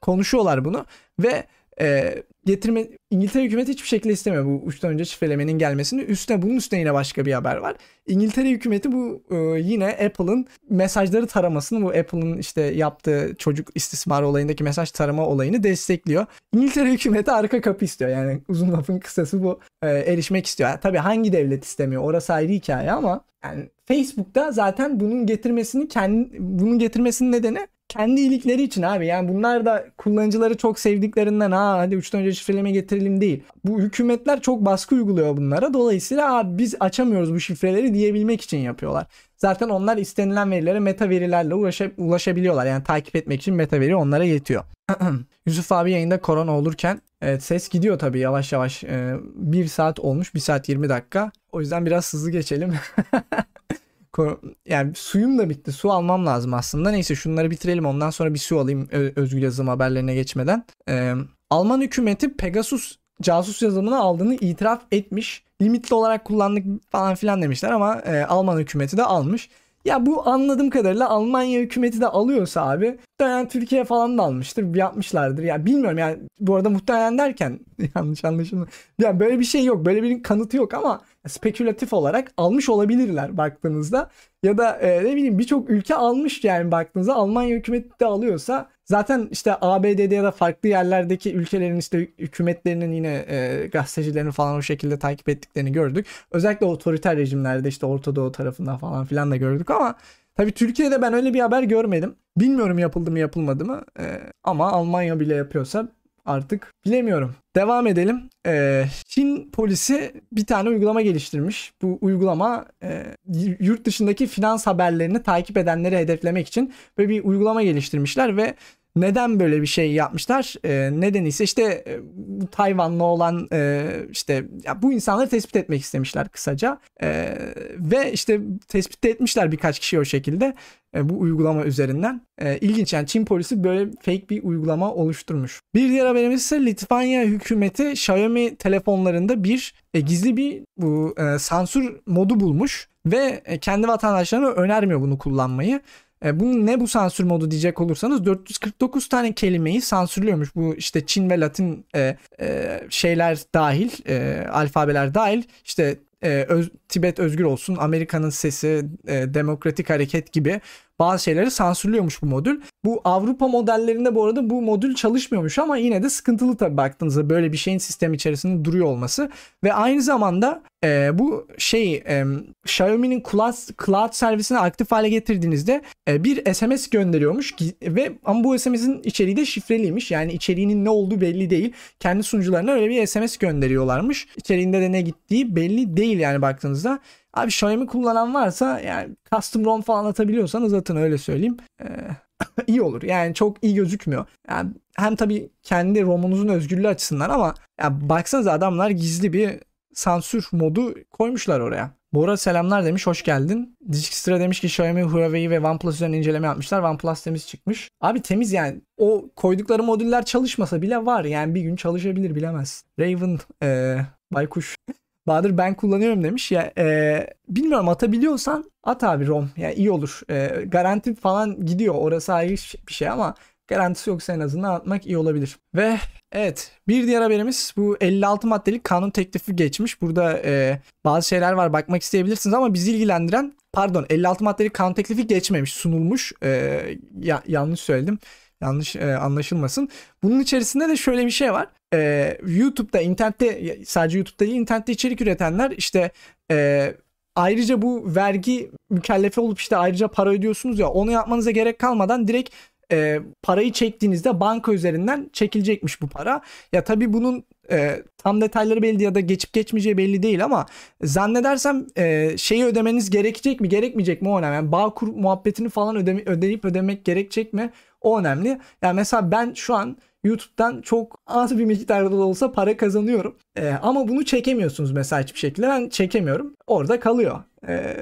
konuşuyorlar bunu ve e, getirme İngiltere hükümeti hiçbir şekilde istemiyor bu uçtan önce şifrelemenin gelmesini. Üstüne bunun üstüne yine başka bir haber var. İngiltere hükümeti bu e, yine Apple'ın mesajları taramasını bu Apple'ın işte yaptığı çocuk istismarı olayındaki mesaj tarama olayını destekliyor. İngiltere hükümeti arka kapı istiyor. Yani uzun lafın kısası bu e, erişmek istiyor. Yani, tabii hangi devlet istemiyor orası ayrı hikaye ama yani Facebook'ta zaten bunun getirmesini kendi bunun getirmesinin nedeni kendi iyilikleri için abi. Yani bunlar da kullanıcıları çok sevdiklerinden ha hadi uçtan önce şifreleme getirelim değil. Bu hükümetler çok baskı uyguluyor bunlara. Dolayısıyla abi biz açamıyoruz bu şifreleri diyebilmek için yapıyorlar. Zaten onlar istenilen verilere meta verilerle ulaşa, ulaşabiliyorlar. Yani takip etmek için meta veri onlara yetiyor. <clears throat> Yusuf abi yayında korona olurken evet, ses gidiyor tabii yavaş yavaş. Ee, 1 saat olmuş 1 saat 20 dakika. O yüzden biraz hızlı geçelim. <laughs> yani suyum da bitti. Su almam lazım aslında. Neyse şunları bitirelim. Ondan sonra bir su alayım özgür yazım haberlerine geçmeden. Ee, Alman hükümeti Pegasus casus yazılımını aldığını itiraf etmiş. Limitli olarak kullandık falan filan demişler ama e, Alman hükümeti de almış. Ya bu anladığım kadarıyla Almanya hükümeti de alıyorsa abi muhtemelen Türkiye falan da almıştır. Yapmışlardır. Ya bilmiyorum yani bu arada muhtemelen derken <laughs> yanlış anlaşılma. Ya böyle bir şey yok. Böyle bir kanıtı yok ama spekülatif olarak almış olabilirler baktığınızda. Ya da e, ne bileyim birçok ülke almış yani baktığınızda Almanya hükümeti de alıyorsa zaten işte ABD'de ya da farklı yerlerdeki ülkelerin işte hükümetlerinin yine e, gazetecilerini falan o şekilde takip ettiklerini gördük. Özellikle otoriter rejimlerde işte Orta Doğu tarafından falan filan da gördük ama Tabi Türkiye'de ben öyle bir haber görmedim. Bilmiyorum yapıldı mı yapılmadı mı. Ee, ama Almanya bile yapıyorsa artık bilemiyorum. Devam edelim. Ee, Çin polisi bir tane uygulama geliştirmiş. Bu uygulama e, yurt dışındaki finans haberlerini takip edenleri hedeflemek için böyle bir uygulama geliştirmişler ve neden böyle bir şey yapmışlar? E, nedeni ise işte e, Tayvanlı olan e, işte ya bu insanları tespit etmek istemişler kısaca. E, ve işte tespit etmişler birkaç kişi o şekilde e, bu uygulama üzerinden. E, ilginç yani Çin polisi böyle fake bir uygulama oluşturmuş. Bir diğer haberimiz ise Litvanya hükümeti Xiaomi telefonlarında bir e, gizli bir bu e, sansür modu bulmuş ve e, kendi vatandaşlarına önermiyor bunu kullanmayı. E, bu ne bu sansür modu diyecek olursanız 449 tane kelimeyi sansürlüyormuş. Bu işte Çin ve Latin e, e, şeyler dahil, e, alfabeler dahil. İşte e, öz, Tibet özgür olsun, Amerika'nın sesi, e, demokratik hareket gibi bazı şeyleri sansürlüyormuş bu modül. Bu Avrupa modellerinde bu arada bu modül çalışmıyormuş ama yine de sıkıntılı tabii baktığınızda böyle bir şeyin sistem içerisinde duruyor olması. Ve aynı zamanda e, bu şey e, Xiaomi'nin Cloud, Cloud servisini aktif hale getirdiğinizde e, bir SMS gönderiyormuş ve ama bu SMS'in içeriği de şifreliymiş. Yani içeriğinin ne olduğu belli değil. Kendi sunucularına öyle bir SMS gönderiyorlarmış. İçeriğinde de ne gittiği belli değil yani baktığınızda. Abi Xiaomi kullanan varsa yani custom ROM falan atabiliyorsanız atın öyle söyleyeyim. Ee, <laughs> iyi olur. Yani çok iyi gözükmüyor. Yani hem tabii kendi ROM'unuzun özgürlüğü açısından ama ya baksanıza adamlar gizli bir sansür modu koymuşlar oraya. Bora selamlar demiş. Hoş geldin. Dijkstra demiş ki Xiaomi, Huawei ve OnePlus üzerine inceleme yapmışlar. OnePlus temiz çıkmış. Abi temiz yani. O koydukları modüller çalışmasa bile var. Yani bir gün çalışabilir bilemez. Raven, e, Baykuş. <laughs> Bahadır ben kullanıyorum demiş. Ya e, bilmiyorum atabiliyorsan at abi ROM. Yani iyi olur. E, garanti falan gidiyor. Orası ayrı bir şey ama garantisi yoksa en azından atmak iyi olabilir. Ve evet bir diğer haberimiz bu 56 maddelik kanun teklifi geçmiş. Burada e, bazı şeyler var bakmak isteyebilirsiniz ama bizi ilgilendiren pardon 56 maddelik kanun teklifi geçmemiş sunulmuş. E, ya, yanlış söyledim. Yanlış e, anlaşılmasın. Bunun içerisinde de şöyle bir şey var. E, YouTube'da, internette sadece YouTube'da değil internette içerik üretenler işte e, ayrıca bu vergi mükellefi olup işte ayrıca para ödüyorsunuz ya onu yapmanıza gerek kalmadan direkt e, parayı çektiğinizde banka üzerinden çekilecekmiş bu para. Ya tabii bunun e, tam detayları belli ya da geçip geçmeyeceği belli değil ama zannedersem e, şeyi ödemeniz gerekecek mi gerekmeyecek mi o önemli. Yani Bağkur muhabbetini falan ödeme, ödeyip ödemek gerekecek mi o önemli. Yani mesela ben şu an YouTube'dan çok az bir miktarda da olsa para kazanıyorum. E, ama bunu çekemiyorsunuz mesela hiçbir şekilde. Ben çekemiyorum. Orada kalıyor. E,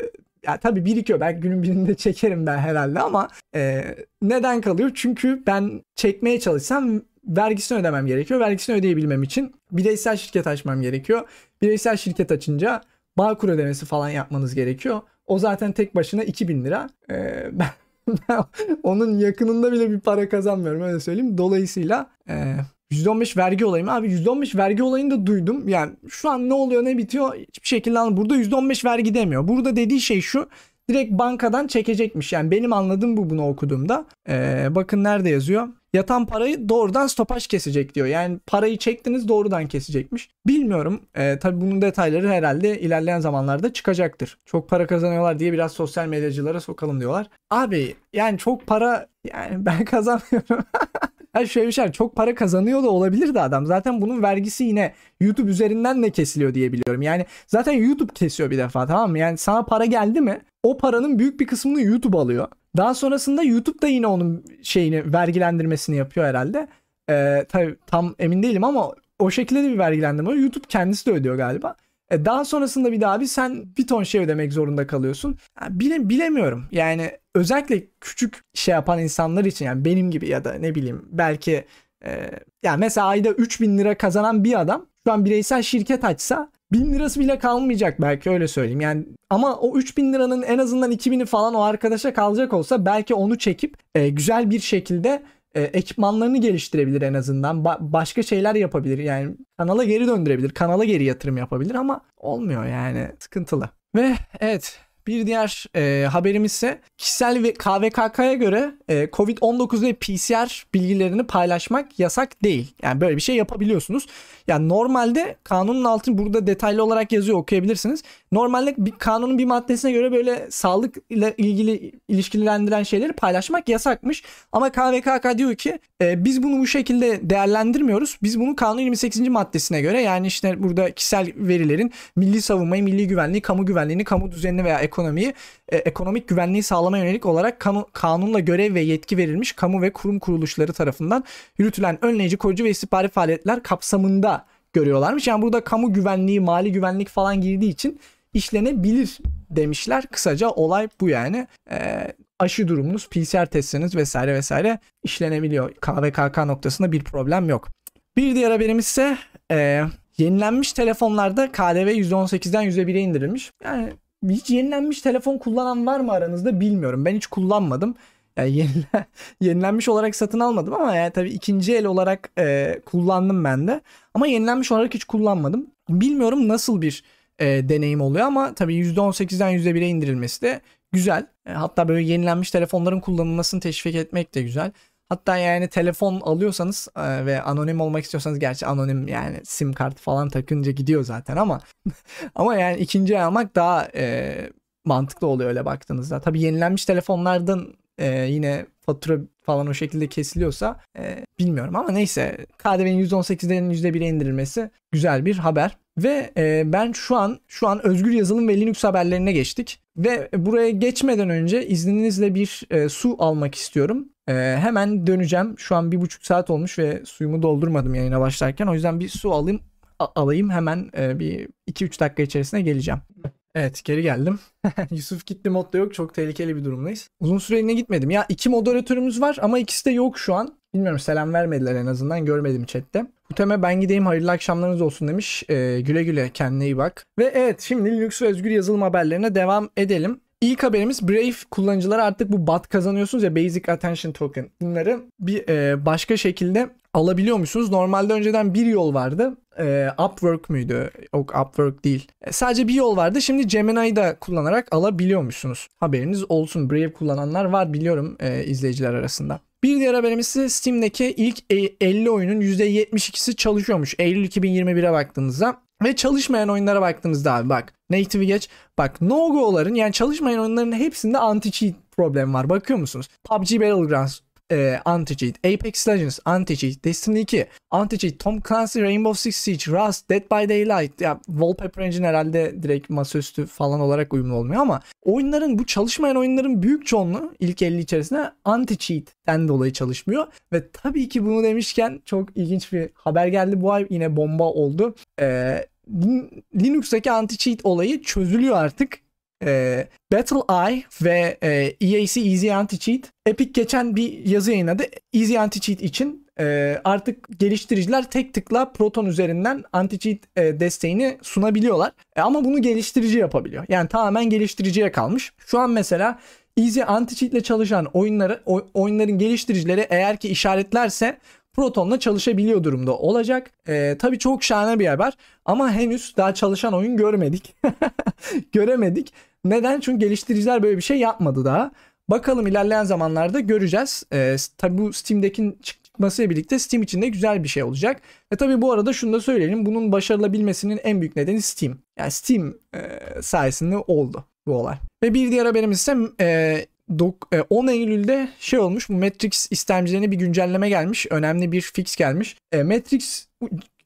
ya tabii birikiyor. Belki günün birinde <laughs> çekerim ben herhalde ama e, neden kalıyor? Çünkü ben çekmeye çalışsam vergisini ödemem gerekiyor. Vergisini ödeyebilmem için bireysel şirket açmam gerekiyor. Bireysel şirket açınca Bağkur ödemesi falan yapmanız gerekiyor. O zaten tek başına 2000 lira. Ee, <laughs> ben <laughs> onun yakınında bile bir para kazanmıyorum öyle söyleyeyim. Dolayısıyla e, %15 vergi olayı mı? Abi %15 vergi olayını da duydum. Yani şu an ne oluyor ne bitiyor hiçbir şekilde anlamadım. Burada %15 vergi demiyor. Burada dediği şey şu. Direkt bankadan çekecekmiş. Yani benim anladığım bu bunu okuduğumda. Ee, bakın nerede yazıyor. Yatan parayı doğrudan stopaj kesecek diyor. Yani parayı çektiniz doğrudan kesecekmiş. Bilmiyorum. Ee, tabii bunun detayları herhalde ilerleyen zamanlarda çıkacaktır. Çok para kazanıyorlar diye biraz sosyal medyacılara sokalım diyorlar. Abi yani çok para yani <laughs> ben kazanmıyorum. <laughs> Yani şöyle bir şey çok para kazanıyor da olabilir de adam. Zaten bunun vergisi yine YouTube üzerinden de kesiliyor diye biliyorum. Yani zaten YouTube kesiyor bir defa tamam mı? Yani sana para geldi mi o paranın büyük bir kısmını YouTube alıyor. Daha sonrasında YouTube da yine onun şeyini vergilendirmesini yapıyor herhalde. Ee, tabii tam emin değilim ama o şekilde de bir vergilendirme. YouTube kendisi de ödüyor galiba. E daha sonrasında bir daha bir sen bir ton şey ödemek zorunda kalıyorsun. Yani bile, bilemiyorum. Yani özellikle küçük şey yapan insanlar için yani benim gibi ya da ne bileyim belki e, yani mesela ayda 3000 lira kazanan bir adam şu an bireysel şirket açsa 1000 lirası bile kalmayacak belki öyle söyleyeyim. Yani ama o 3000 liranın en azından 2000'i falan o arkadaşa kalacak olsa belki onu çekip e, güzel bir şekilde e, ekipmanlarını geliştirebilir en azından. Ba- başka şeyler yapabilir. Yani kanala geri döndürebilir. Kanala geri yatırım yapabilir ama olmuyor yani. Sıkıntılı. Ve evet bir diğer e, haberimiz ise kişisel ve KVKK'ya göre e, COVID-19 ve PCR bilgilerini paylaşmak yasak değil. Yani böyle bir şey yapabiliyorsunuz. Yani normalde kanunun altını burada detaylı olarak yazıyor okuyabilirsiniz. Normalde bir, kanunun bir maddesine göre böyle sağlık ile ilgili ilişkilendiren şeyleri paylaşmak yasakmış. Ama KVKK diyor ki e, biz bunu bu şekilde değerlendirmiyoruz. Biz bunu kanun 28. maddesine göre yani işte burada kişisel verilerin milli savunmayı, milli güvenliği, kamu güvenliğini, kamu düzenini veya ekonomiyi, e, ekonomik güvenliği sağlama yönelik olarak kanu, kanunla görev ve yetki verilmiş kamu ve kurum kuruluşları tarafından yürütülen önleyici, koruyucu ve istihbari faaliyetler kapsamında görüyorlarmış. Yani burada kamu güvenliği, mali güvenlik falan girdiği için işlenebilir demişler. Kısaca olay bu yani. E, aşı durumunuz, PCR testiniz vesaire vesaire işlenebiliyor. KVKK noktasında bir problem yok. Bir diğer haberimiz ise e, yenilenmiş telefonlarda KDV %18'den %1'e indirilmiş. Yani hiç yenilenmiş telefon kullanan var mı aranızda bilmiyorum. Ben hiç kullanmadım. Yani <laughs> yenile, yenilenmiş olarak satın almadım ama yani tabii ikinci el olarak e, kullandım ben de. Ama yenilenmiş olarak hiç kullanmadım. Bilmiyorum nasıl bir e, deneyim oluyor ama tabii %18'den %1'e indirilmesi de güzel. E, hatta böyle yenilenmiş telefonların kullanılmasını teşvik etmek de güzel. Hatta yani telefon alıyorsanız e, ve anonim olmak istiyorsanız gerçi anonim yani sim kart falan takınca gidiyor zaten ama <laughs> ama yani ikinci almak daha e, mantıklı oluyor öyle baktığınızda. Tabii yenilenmiş telefonlardan e, yine fatura falan o şekilde kesiliyorsa e, bilmiyorum ama neyse KDV'nin %18'lerin %1'e indirilmesi güzel bir haber. Ve e, ben şu an şu an özgür yazılım ve Linux haberlerine geçtik. Ve buraya geçmeden önce izninizle bir e, su almak istiyorum. E, hemen döneceğim. Şu an bir buçuk saat olmuş ve suyumu doldurmadım yayına başlarken. O yüzden bir su alayım alayım hemen e, bir 2-3 dakika içerisinde geleceğim. Evet geri geldim. <laughs> Yusuf gitti modda yok. Çok tehlikeli bir durumdayız. Uzun süreliğine gitmedim. Ya iki moderatörümüz var ama ikisi de yok şu an. Bilmiyorum selam vermediler en azından. Görmedim chatte. Huteme ben gideyim hayırlı akşamlarınız olsun demiş. Ee, güle güle kendine iyi bak. Ve evet şimdi Linux ve özgür yazılım haberlerine devam edelim. İlk haberimiz Brave kullanıcıları artık bu BAT kazanıyorsunuz ya Basic Attention Token. Bunları bir e, başka şekilde alabiliyor musunuz? Normalde önceden bir yol vardı. E, Upwork müydü? Yok Upwork değil. E, sadece bir yol vardı. Şimdi Gemini'yi da kullanarak alabiliyormuşsunuz. Haberiniz olsun. Brave kullananlar var biliyorum e, izleyiciler arasında. Bir diğer haberimiz ise Steam'deki ilk 50 oyunun %72'si çalışıyormuş. Eylül 2021'e baktığınızda. Ve çalışmayan oyunlara baktığınızda abi bak Native'i geç. Bak no-go'ların yani çalışmayan oyunların hepsinde anti-cheat problem var. Bakıyor musunuz? PUBG Battlegrounds e, anti-cheat, Apex Legends anti-cheat, Destiny 2 anti-cheat, Tom Clancy Rainbow Six Siege, Rust, Dead by Daylight ya Wallpaper Engine herhalde direkt masaüstü falan olarak uyumlu olmuyor ama oyunların bu çalışmayan oyunların büyük çoğunluğu ilk 50 içerisinde anti-cheat'ten dolayı çalışmıyor ve tabii ki bunu demişken çok ilginç bir haber geldi bu ay yine bomba oldu. Ee, Linux'taki anti-cheat olayı çözülüyor artık. E, BattleEye ve e, EAC Easy Anti-Cheat Epic geçen bir yazı yayınladı. Easy Anti-Cheat için e, artık geliştiriciler tek tıkla Proton üzerinden anti-cheat e, desteğini sunabiliyorlar. E, ama bunu geliştirici yapabiliyor. Yani tamamen geliştiriciye kalmış. Şu an mesela Easy Anti-Cheat ile çalışan oyunları, oyunların geliştiricileri eğer ki işaretlerse Proton'la çalışabiliyor durumda olacak. Ee, tabii çok şahane bir haber ama henüz daha çalışan oyun görmedik. <laughs> Göremedik. Neden? Çünkü geliştiriciler böyle bir şey yapmadı daha. Bakalım ilerleyen zamanlarda göreceğiz. Ee, tabii bu Steam'deki çıkmasıyla birlikte Steam için de güzel bir şey olacak. Ve tabii bu arada şunu da söyleyelim. Bunun başarılabilmesinin en büyük nedeni Steam. Yani Steam e, sayesinde oldu bu olay. Ve bir diğer haberimiz ise e, 10 e, Eylül'de şey olmuş bu Matrix istemcilerine bir güncelleme gelmiş. Önemli bir fix gelmiş. E, Matrix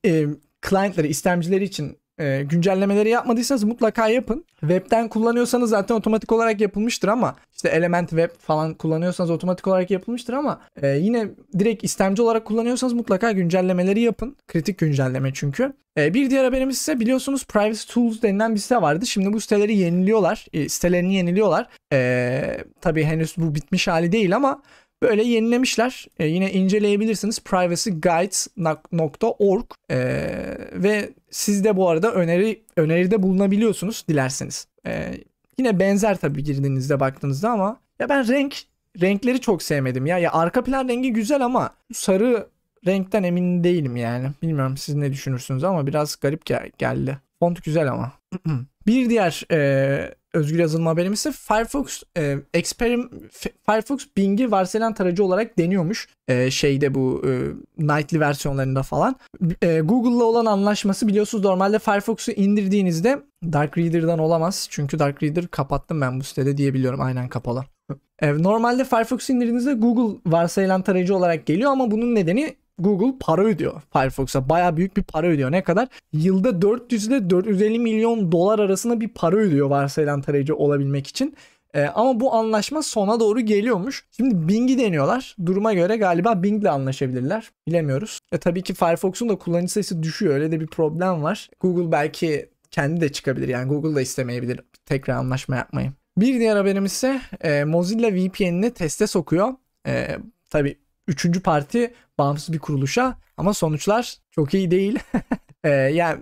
e, client'ları istemcileri için e, güncellemeleri yapmadıysanız mutlaka yapın. Web'den kullanıyorsanız zaten otomatik olarak yapılmıştır ama işte Element Web falan kullanıyorsanız otomatik olarak yapılmıştır ama e, yine direkt istemci olarak kullanıyorsanız mutlaka güncellemeleri yapın. Kritik güncelleme çünkü. E, bir diğer haberimiz ise biliyorsunuz Privacy Tools denilen bir site vardı. Şimdi bu siteleri yeniliyorlar. E, sitelerini yeniliyorlar. E, tabii henüz bu bitmiş hali değil ama Böyle yenilemişler. E, yine inceleyebilirsiniz. privacyguides.org e, ve siz de bu arada öneri öneride bulunabiliyorsunuz dilerseniz. E, yine benzer tabii girdiğinizde baktığınızda ama ya ben renk renkleri çok sevmedim ya. Ya arka plan rengi güzel ama sarı renkten emin değilim yani. Bilmiyorum siz ne düşünürsünüz ama biraz garip gel- geldi. Font güzel ama. <clears throat> Bir diğer e, özgür yazılım haberimiz ise Firefox e, Experim Firefox Bing'i varsayılan tarayıcı olarak deniyormuş. E, şeyde bu e, nightly versiyonlarında falan. E, Google'la olan anlaşması biliyorsunuz normalde Firefox'u indirdiğinizde Dark Reader'dan olamaz. Çünkü Dark Reader kapattım ben bu sitede diyebiliyorum. Aynen kapalı. E, normalde Firefox'u indirdiğinizde Google varsayılan tarayıcı olarak geliyor ama bunun nedeni Google para ödüyor Firefox'a. Baya büyük bir para ödüyor. Ne kadar? Yılda 400 ile 450 milyon dolar arasında bir para ödüyor varsayılan tarayıcı olabilmek için. Ee, ama bu anlaşma sona doğru geliyormuş. Şimdi Bing'i deniyorlar. Duruma göre galiba Bing'le anlaşabilirler. Bilemiyoruz. E tabii ki Firefox'un da kullanıcı sayısı düşüyor. Öyle de bir problem var. Google belki kendi de çıkabilir. Yani Google da istemeyebilir tekrar anlaşma yapmayı. Bir diğer haberimiz ise e, Mozilla VPN'ini teste sokuyor. E, tabii üçüncü parti bağımsız bir kuruluşa ama sonuçlar çok iyi değil. <laughs> e, yani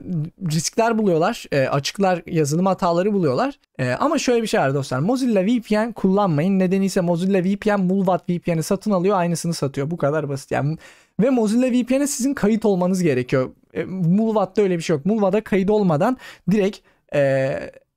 riskler buluyorlar, e, açıklar, yazılım hataları buluyorlar. E, ama şöyle bir şey var dostlar. Mozilla VPN kullanmayın. Nedeni ise Mozilla VPN Mulvat VPN'i satın alıyor, aynısını satıyor. Bu kadar basit. Yani ve Mozilla VPN'e sizin kayıt olmanız gerekiyor. E, Mulvat'ta öyle bir şey yok. Mulvat'a kayıt olmadan direkt e,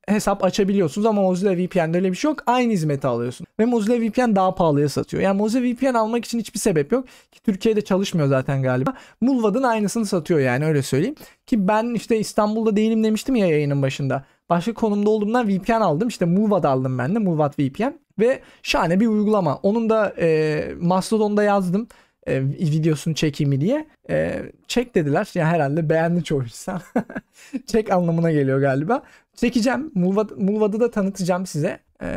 hesap açabiliyorsunuz ama Mozilla VPN'de öyle bir şey yok. Aynı hizmeti alıyorsun. Ve Mozilla VPN daha pahalıya satıyor. Yani Mozilla VPN almak için hiçbir sebep yok. Ki Türkiye'de çalışmıyor zaten galiba. Mulvad'ın aynısını satıyor yani öyle söyleyeyim. Ki ben işte İstanbul'da değilim demiştim ya yayının başında. Başka konumda olduğumdan VPN aldım. İşte Mulvad aldım ben de. Mulvad VPN. Ve şahane bir uygulama. Onun da e, Mastodon'da yazdım e, videosunu çekeyim diye. E, çek dediler. Yani herhalde beğendi çoğu insan. <laughs> çek anlamına geliyor galiba. Çekeceğim. Mulvad, Mulvad'ı da tanıtacağım size. E,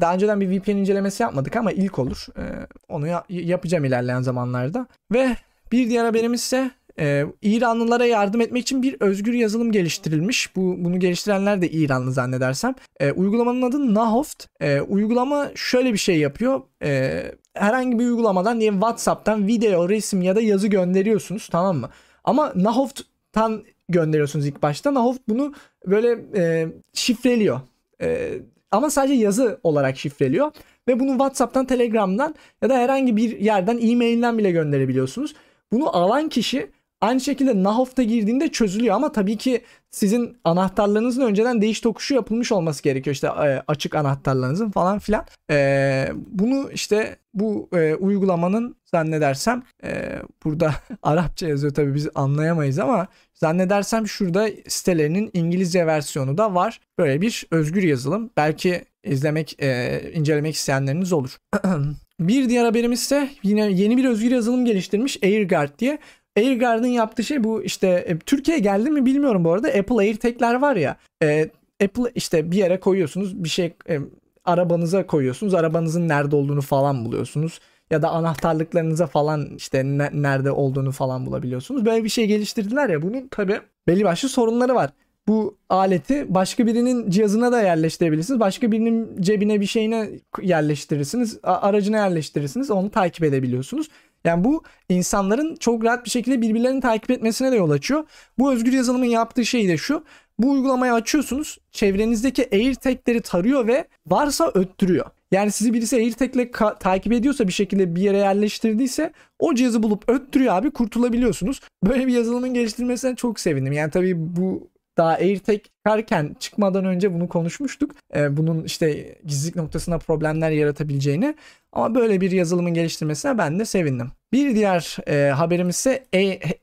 daha önceden bir VPN incelemesi yapmadık ama ilk olur. E, onu ya- yapacağım ilerleyen zamanlarda. Ve bir diğer haberimiz ise e, İranlılara yardım etmek için bir özgür yazılım geliştirilmiş. Bu bunu geliştirenler de İranlı zannedersem. E, uygulamanın adı Nahoft. E, uygulama şöyle bir şey yapıyor. E, herhangi bir uygulamadan diye WhatsApp'tan video, resim ya da yazı gönderiyorsunuz tamam mı? Ama Nahoft'tan gönderiyorsunuz ilk başta. Nahoft bunu böyle e, şifreliyor. E, ama sadece yazı olarak şifreliyor. Ve bunu WhatsApp'tan, Telegram'dan ya da herhangi bir yerden e-mail'den bile gönderebiliyorsunuz. Bunu alan kişi aynı şekilde Nahoft'a girdiğinde çözülüyor ama tabii ki sizin anahtarlarınızın önceden değiş tokuşu yapılmış olması gerekiyor. İşte e, açık anahtarlarınızın falan filan. E, bunu işte bu e, uygulamanın zannedersem e, burada <laughs> Arapça yazıyor tabii biz anlayamayız ama zannedersem şurada sitelerinin İngilizce versiyonu da var. Böyle bir özgür yazılım. Belki izlemek, e, incelemek isteyenleriniz olur. <clears throat> bir diğer haberimiz ise yine yeni bir özgür yazılım geliştirmiş AirGuard diye. AirGuard'ın yaptığı şey bu işte e, Türkiye'ye geldi mi bilmiyorum bu arada. Apple AirTag'ler var ya. E, Apple işte bir yere koyuyorsunuz bir şey e, arabanıza koyuyorsunuz. Arabanızın nerede olduğunu falan buluyorsunuz. Ya da anahtarlıklarınıza falan işte ne, nerede olduğunu falan bulabiliyorsunuz. Böyle bir şey geliştirdiler ya bunun tabi belli başlı sorunları var. Bu aleti başka birinin cihazına da yerleştirebilirsiniz. Başka birinin cebine bir şeyine yerleştirirsiniz. Aracına yerleştirirsiniz. Onu takip edebiliyorsunuz. Yani bu insanların çok rahat bir şekilde birbirlerini takip etmesine de yol açıyor. Bu özgür yazılımın yaptığı şey de şu. Bu uygulamayı açıyorsunuz. Çevrenizdeki AirTag'leri tarıyor ve varsa öttürüyor. Yani sizi birisi AirTag'le takip ediyorsa bir şekilde bir yere yerleştirdiyse o cihazı bulup öttürüyor abi kurtulabiliyorsunuz. Böyle bir yazılımın geliştirilmesine çok sevindim. Yani tabii bu daha AirTag çıkarken çıkmadan önce bunu konuşmuştuk. Ee, bunun işte gizlilik noktasında problemler yaratabileceğini. Ama böyle bir yazılımın geliştirmesine ben de sevindim. Bir diğer e, haberimiz ise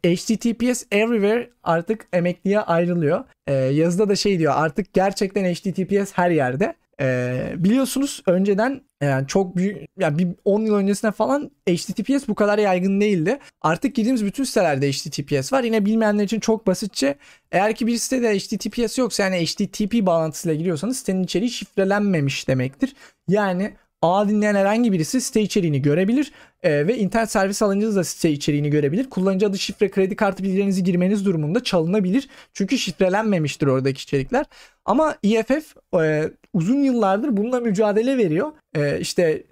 HTTPS Everywhere artık emekliye ayrılıyor. E, yazıda da şey diyor artık gerçekten HTTPS her yerde. Ee, biliyorsunuz önceden yani çok büyük yani bir 10 yıl öncesine falan HTTPS bu kadar yaygın değildi. Artık girdiğimiz bütün sitelerde HTTPS var. Yine bilmeyenler için çok basitçe eğer ki bir sitede HTTPS yoksa yani HTTP bağlantısıyla giriyorsanız sitenin içeriği şifrelenmemiş demektir. Yani A dinleyen herhangi birisi site içeriğini görebilir e, ve internet servis alınca da site içeriğini görebilir. Kullanıcı adı şifre kredi kartı bilgilerinizi girmeniz durumunda çalınabilir. Çünkü şifrelenmemiştir oradaki içerikler. Ama EFF e, uzun yıllardır bununla mücadele veriyor. E, işte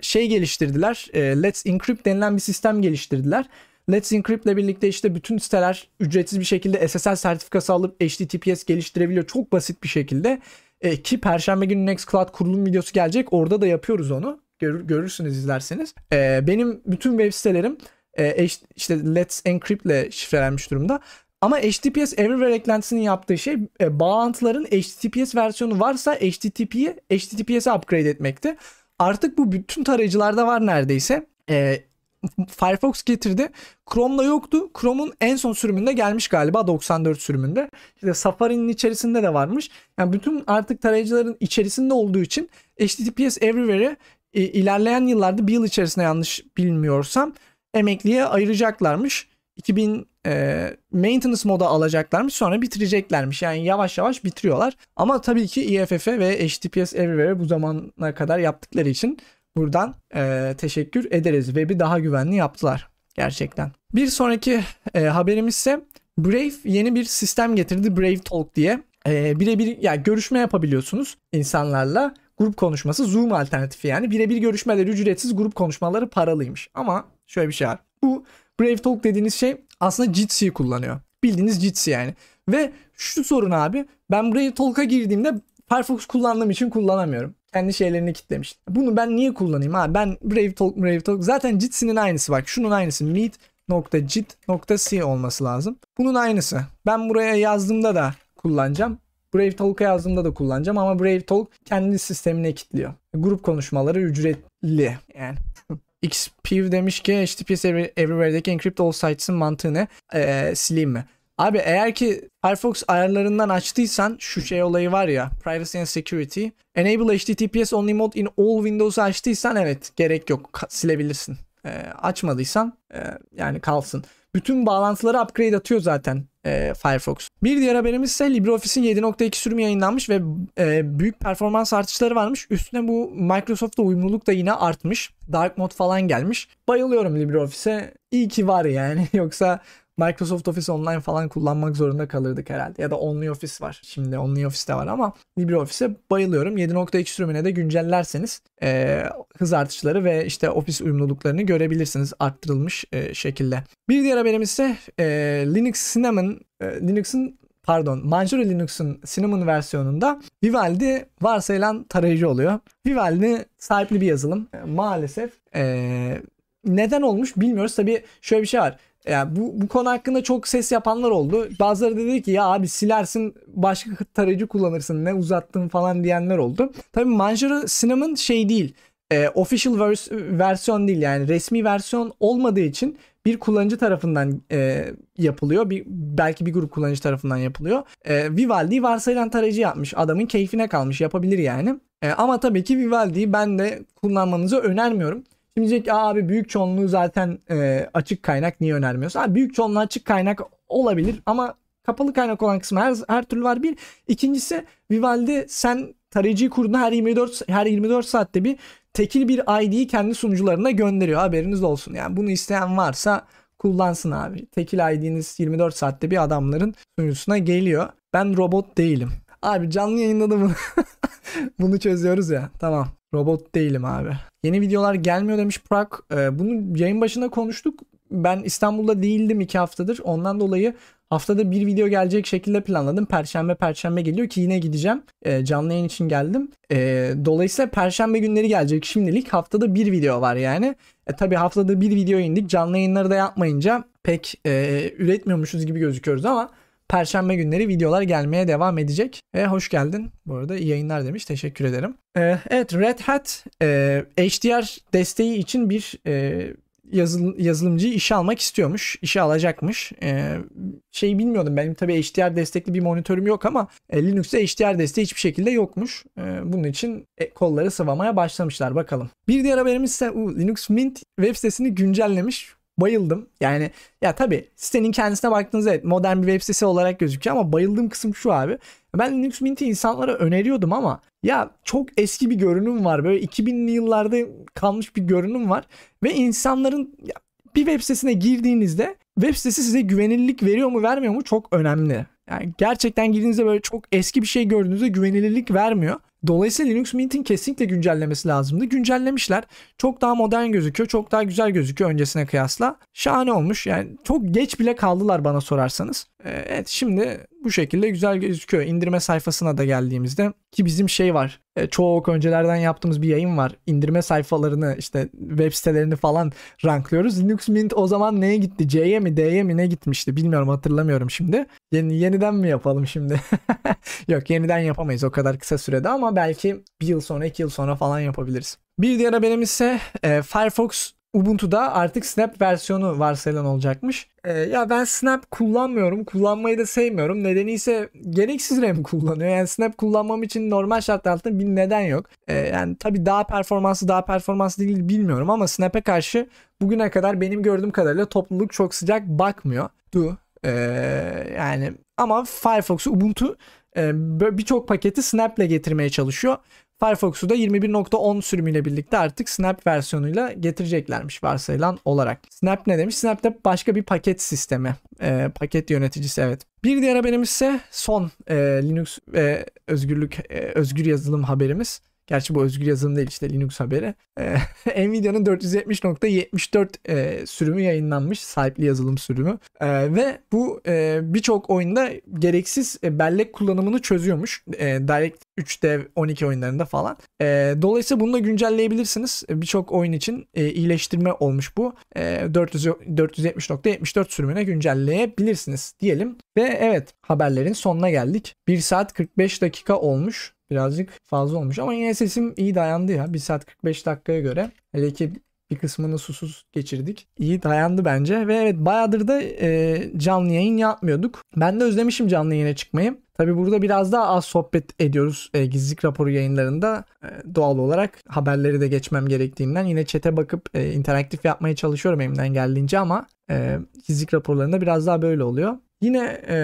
şey geliştirdiler. E, Let's Encrypt denilen bir sistem geliştirdiler. Let's Encrypt ile birlikte işte bütün siteler ücretsiz bir şekilde SSL sertifikası alıp HTTPS geliştirebiliyor. Çok basit bir şekilde. E, ki Perşembe günü Nextcloud kurulum videosu gelecek. Orada da yapıyoruz onu. Görür, görürsünüz izlerseniz. E, benim bütün web sitelerim e, işte Let's Encrypt ile şifrelenmiş durumda. Ama HTTPS Everywhere eklentisinin yaptığı şey e, bağlantıların HTTPS versiyonu varsa HTTP'yi HTTPS'e upgrade etmekti. Artık bu bütün tarayıcılarda var neredeyse. E, Firefox getirdi. Chrome'da yoktu. Chrome'un en son sürümünde gelmiş galiba 94 sürümünde. İşte Safari'nin içerisinde de varmış. Yani bütün artık tarayıcıların içerisinde olduğu için HTTPS Everywhere'e e, ilerleyen yıllarda bir yıl içerisinde yanlış bilmiyorsam emekliye ayıracaklarmış. 2000 e, maintenance moda alacaklarmış sonra bitireceklermiş. Yani yavaş yavaş bitiriyorlar. Ama tabii ki EFF'e ve HTTPS Everywhere'e bu zamana kadar yaptıkları için buradan e, teşekkür ederiz. Web'i daha güvenli yaptılar gerçekten. Bir sonraki e, haberimiz ise Brave yeni bir sistem getirdi Brave Talk diye. E, birebir yani görüşme yapabiliyorsunuz insanlarla. Grup konuşması Zoom alternatifi yani birebir görüşmeleri ücretsiz grup konuşmaları paralıymış. Ama şöyle bir şey var. Bu Brave Talk dediğiniz şey aslında Jitsi'yi kullanıyor. Bildiğiniz Jitsi yani. Ve şu sorun abi ben Brave Talk'a girdiğimde Firefox kullandığım için kullanamıyorum. Kendi şeylerini kitlemiş. Bunu ben niye kullanayım abi? Ben Brave Talk, Brave Talk zaten Jitsi'nin aynısı bak. Şunun aynısı. meet.jit.c olması lazım. Bunun aynısı. Ben buraya yazdığımda da kullanacağım. Brave Talk'a yazdığımda da kullanacağım ama Brave Talk kendi sistemine kilitliyor. Grup konuşmaları ücretli yani. XPIV demiş ki HTTPS Everywhere'deki encrypt all sites'ın mantığı ne? Ee, sileyim mi? Abi eğer ki Firefox ayarlarından açtıysan şu şey olayı var ya Privacy and Security Enable HTTPS Only Mode in All Windows'u açtıysan evet gerek yok silebilirsin. Ee, açmadıysan e, yani kalsın. Bütün bağlantıları upgrade atıyor zaten e, Firefox. Bir diğer haberimiz ise LibreOffice'in 7.2 sürümü yayınlanmış ve e, büyük performans artışları varmış. Üstüne bu Microsoft'la uyumluluk da yine artmış. Dark mode falan gelmiş. Bayılıyorum LibreOffice'e. İyi ki var yani. <laughs> Yoksa Microsoft Office Online falan kullanmak zorunda kalırdık herhalde. Ya da OnlyOffice var. Şimdi OnlyOffice de var ama LibreOffice'e bayılıyorum. 7.2 sürümüne de güncellerseniz e, hız artışları ve işte Office uyumluluklarını görebilirsiniz arttırılmış e, şekilde. Bir diğer haberimiz ise e, Linux Cinnamon, e, Linux'un pardon Manjaro Linux'un Cinnamon versiyonunda Vivaldi varsayılan tarayıcı oluyor. Vivaldi sahipli bir yazılım. E, maalesef e, neden olmuş bilmiyoruz. Tabii şöyle bir şey var. Yani bu, bu konu hakkında çok ses yapanlar oldu. Bazıları dedi ki ya abi silersin başka tarayıcı kullanırsın ne uzattın falan diyenler oldu. Tabii Manjaro Cinnamon şey değil. E, official vers- versiyon değil yani resmi versiyon olmadığı için bir kullanıcı tarafından e, yapılıyor. Bir, belki bir grup kullanıcı tarafından yapılıyor. E, Vivaldi varsayılan tarayıcı yapmış. Adamın keyfine kalmış. Yapabilir yani. E, ama tabii ki Vivaldi'yi ben de kullanmanızı önermiyorum. Şimdi diyecek abi büyük çoğunluğu zaten e, açık kaynak niye önermiyorsun? Abi büyük çoğunluğu açık kaynak olabilir ama kapalı kaynak olan kısmı her, her türlü var bir. İkincisi Vivaldi sen tarayıcıyı kurduğunda her 24 her 24 saatte bir tekil bir ID'yi kendi sunucularına gönderiyor. Haberiniz olsun. Yani bunu isteyen varsa kullansın abi. Tekil ID'niz 24 saatte bir adamların sunucusuna geliyor. Ben robot değilim. Abi canlı yayında da bunu, <laughs> bunu çözüyoruz ya. Tamam. Robot değilim abi. Yeni videolar gelmiyor demiş Prag. Ee, bunu yayın başında konuştuk. Ben İstanbul'da değildim iki haftadır. Ondan dolayı haftada bir video gelecek şekilde planladım. Perşembe perşembe geliyor ki yine gideceğim. E, canlı yayın için geldim. E, dolayısıyla perşembe günleri gelecek şimdilik. Haftada bir video var yani. E, tabii haftada bir video indik. Canlı yayınları da yapmayınca pek e, üretmiyormuşuz gibi gözüküyoruz ama Perşembe günleri videolar gelmeye devam edecek. E, hoş geldin. Bu arada iyi yayınlar demiş. Teşekkür ederim. E, evet Red Hat e, HDR desteği için bir e, yazıl, yazılımcıyı işe almak istiyormuş. İşe alacakmış. Ee, şeyi bilmiyordum. Benim tabii HDR destekli bir monitörüm yok ama e, Linux'ta HDR desteği hiçbir şekilde yokmuş. Ee, bunun için e, kolları sıvamaya başlamışlar bakalım. Bir diğer haberimiz ise Linux Mint web sitesini güncellemiş bayıldım. Yani ya tabii sitenin kendisine baktığınızda evet modern bir web sitesi olarak gözüküyor ama bayıldığım kısım şu abi. Ben Linux Mint'i insanlara öneriyordum ama ya çok eski bir görünüm var. Böyle 2000'li yıllarda kalmış bir görünüm var. Ve insanların ya, bir web sitesine girdiğinizde web sitesi size güvenilirlik veriyor mu vermiyor mu çok önemli. Yani gerçekten girdiğinizde böyle çok eski bir şey gördüğünüzde güvenilirlik vermiyor. Dolayısıyla Linux Mint'in kesinlikle güncellemesi lazımdı. Güncellemişler. Çok daha modern gözüküyor. Çok daha güzel gözüküyor öncesine kıyasla. Şahane olmuş. Yani çok geç bile kaldılar bana sorarsanız. Ee, evet şimdi bu şekilde güzel gözüküyor. İndirme sayfasına da geldiğimizde ki bizim şey var. E, çok öncelerden yaptığımız bir yayın var. İndirme sayfalarını işte web sitelerini falan ranklıyoruz. Linux Mint o zaman neye gitti? C'ye mi D'ye mi ne gitmişti? Bilmiyorum hatırlamıyorum şimdi. Yeni, yeniden mi yapalım şimdi? <laughs> Yok yeniden yapamayız o kadar kısa sürede ama belki bir yıl sonra iki yıl sonra falan yapabiliriz. Bir diğer haberimiz ise e, Firefox Ubuntu'da artık Snap versiyonu varsayılan olacakmış. Ee, ya ben Snap kullanmıyorum. Kullanmayı da sevmiyorum. Nedeni ise gereksiz RAM kullanıyor. Yani Snap kullanmam için normal şartlar altında bir neden yok. Ee, yani tabii daha performanslı daha performanslı değil bilmiyorum ama Snap'e karşı bugüne kadar benim gördüğüm kadarıyla topluluk çok sıcak bakmıyor. Du. Ee, yani ama Firefox Ubuntu e, birçok paketi Snap'le getirmeye çalışıyor. Firefox'u da 21.10 sürümüyle birlikte artık Snap versiyonuyla getireceklermiş varsayılan olarak. Snap ne demiş? Snap de başka bir paket sistemi. E, paket yöneticisi evet. Bir diğer haberimiz ise son e, Linux e, özgürlük e, özgür yazılım haberimiz. Gerçi bu özgür yazılım değil işte Linux haberi. Ee, <laughs> Nvidia'nın 470.74 e, sürümü yayınlanmış. Sahipli yazılım sürümü. E, ve bu e, birçok oyunda gereksiz e, bellek kullanımını çözüyormuş. E, Direct 3D 12 oyunlarında falan. E, dolayısıyla bunu da güncelleyebilirsiniz. E, birçok oyun için e, iyileştirme olmuş bu. E, 400, 470.74 sürümüne güncelleyebilirsiniz diyelim. Ve evet haberlerin sonuna geldik. 1 saat 45 dakika olmuş birazcık fazla olmuş ama yine sesim iyi dayandı ya. 1 saat 45 dakikaya göre. Hele ki bir kısmını susuz geçirdik. İyi dayandı bence ve evet bayağıdır da e, canlı yayın yapmıyorduk. Ben de özlemişim canlı yayına çıkmayı. Tabi burada biraz daha az sohbet ediyoruz e, gizlilik raporu yayınlarında. E, doğal olarak haberleri de geçmem gerektiğinden yine çete bakıp e, interaktif yapmaya çalışıyorum elimden geldiğince ama e, gizlilik raporlarında biraz daha böyle oluyor. Yine e,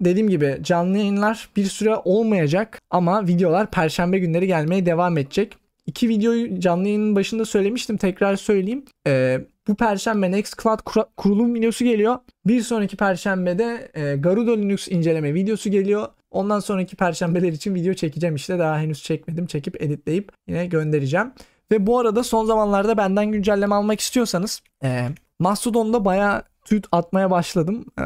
dediğim gibi canlı yayınlar bir süre olmayacak ama videolar perşembe günleri gelmeye devam edecek. İki videoyu canlı yayının başında söylemiştim. Tekrar söyleyeyim. E, bu perşembe Nextcloud kurulum videosu geliyor. Bir sonraki perşembede e, Garuda Linux inceleme videosu geliyor. Ondan sonraki perşembeler için video çekeceğim işte. Daha henüz çekmedim. Çekip editleyip yine göndereceğim. Ve bu arada son zamanlarda benden güncelleme almak istiyorsanız e, Mastodon'da bayağı tweet atmaya başladım. E,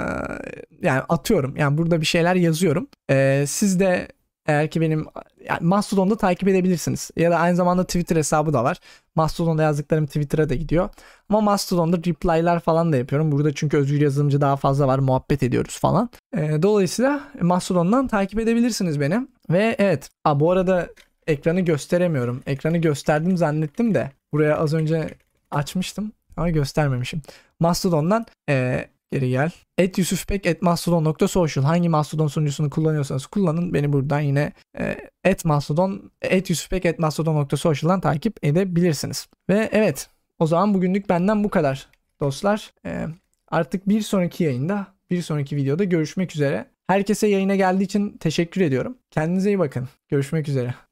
yani atıyorum. Yani burada bir şeyler yazıyorum. E, siz de eğer ki benim yani Mastodon'da takip edebilirsiniz. Ya da aynı zamanda Twitter hesabı da var. Mastodon'da yazdıklarım Twitter'a da gidiyor. Ama Mastodon'da reply'lar falan da yapıyorum. Burada çünkü özgür yazılımcı daha fazla var. Muhabbet ediyoruz falan. E, dolayısıyla Mastodon'dan takip edebilirsiniz beni. Ve evet. A, bu arada ekranı gösteremiyorum. Ekranı gösterdim zannettim de. Buraya az önce açmıştım ama göstermemişim. Mastodon'dan e, geri gel. Et yusufpek et mastodon.social hangi mastodon sunucusunu kullanıyorsanız kullanın. Beni buradan yine e, et mastodon et yusufpek et mastodon.social'dan takip edebilirsiniz. Ve evet o zaman bugünlük benden bu kadar dostlar. E, artık bir sonraki yayında bir sonraki videoda görüşmek üzere. Herkese yayına geldiği için teşekkür ediyorum. Kendinize iyi bakın. Görüşmek üzere.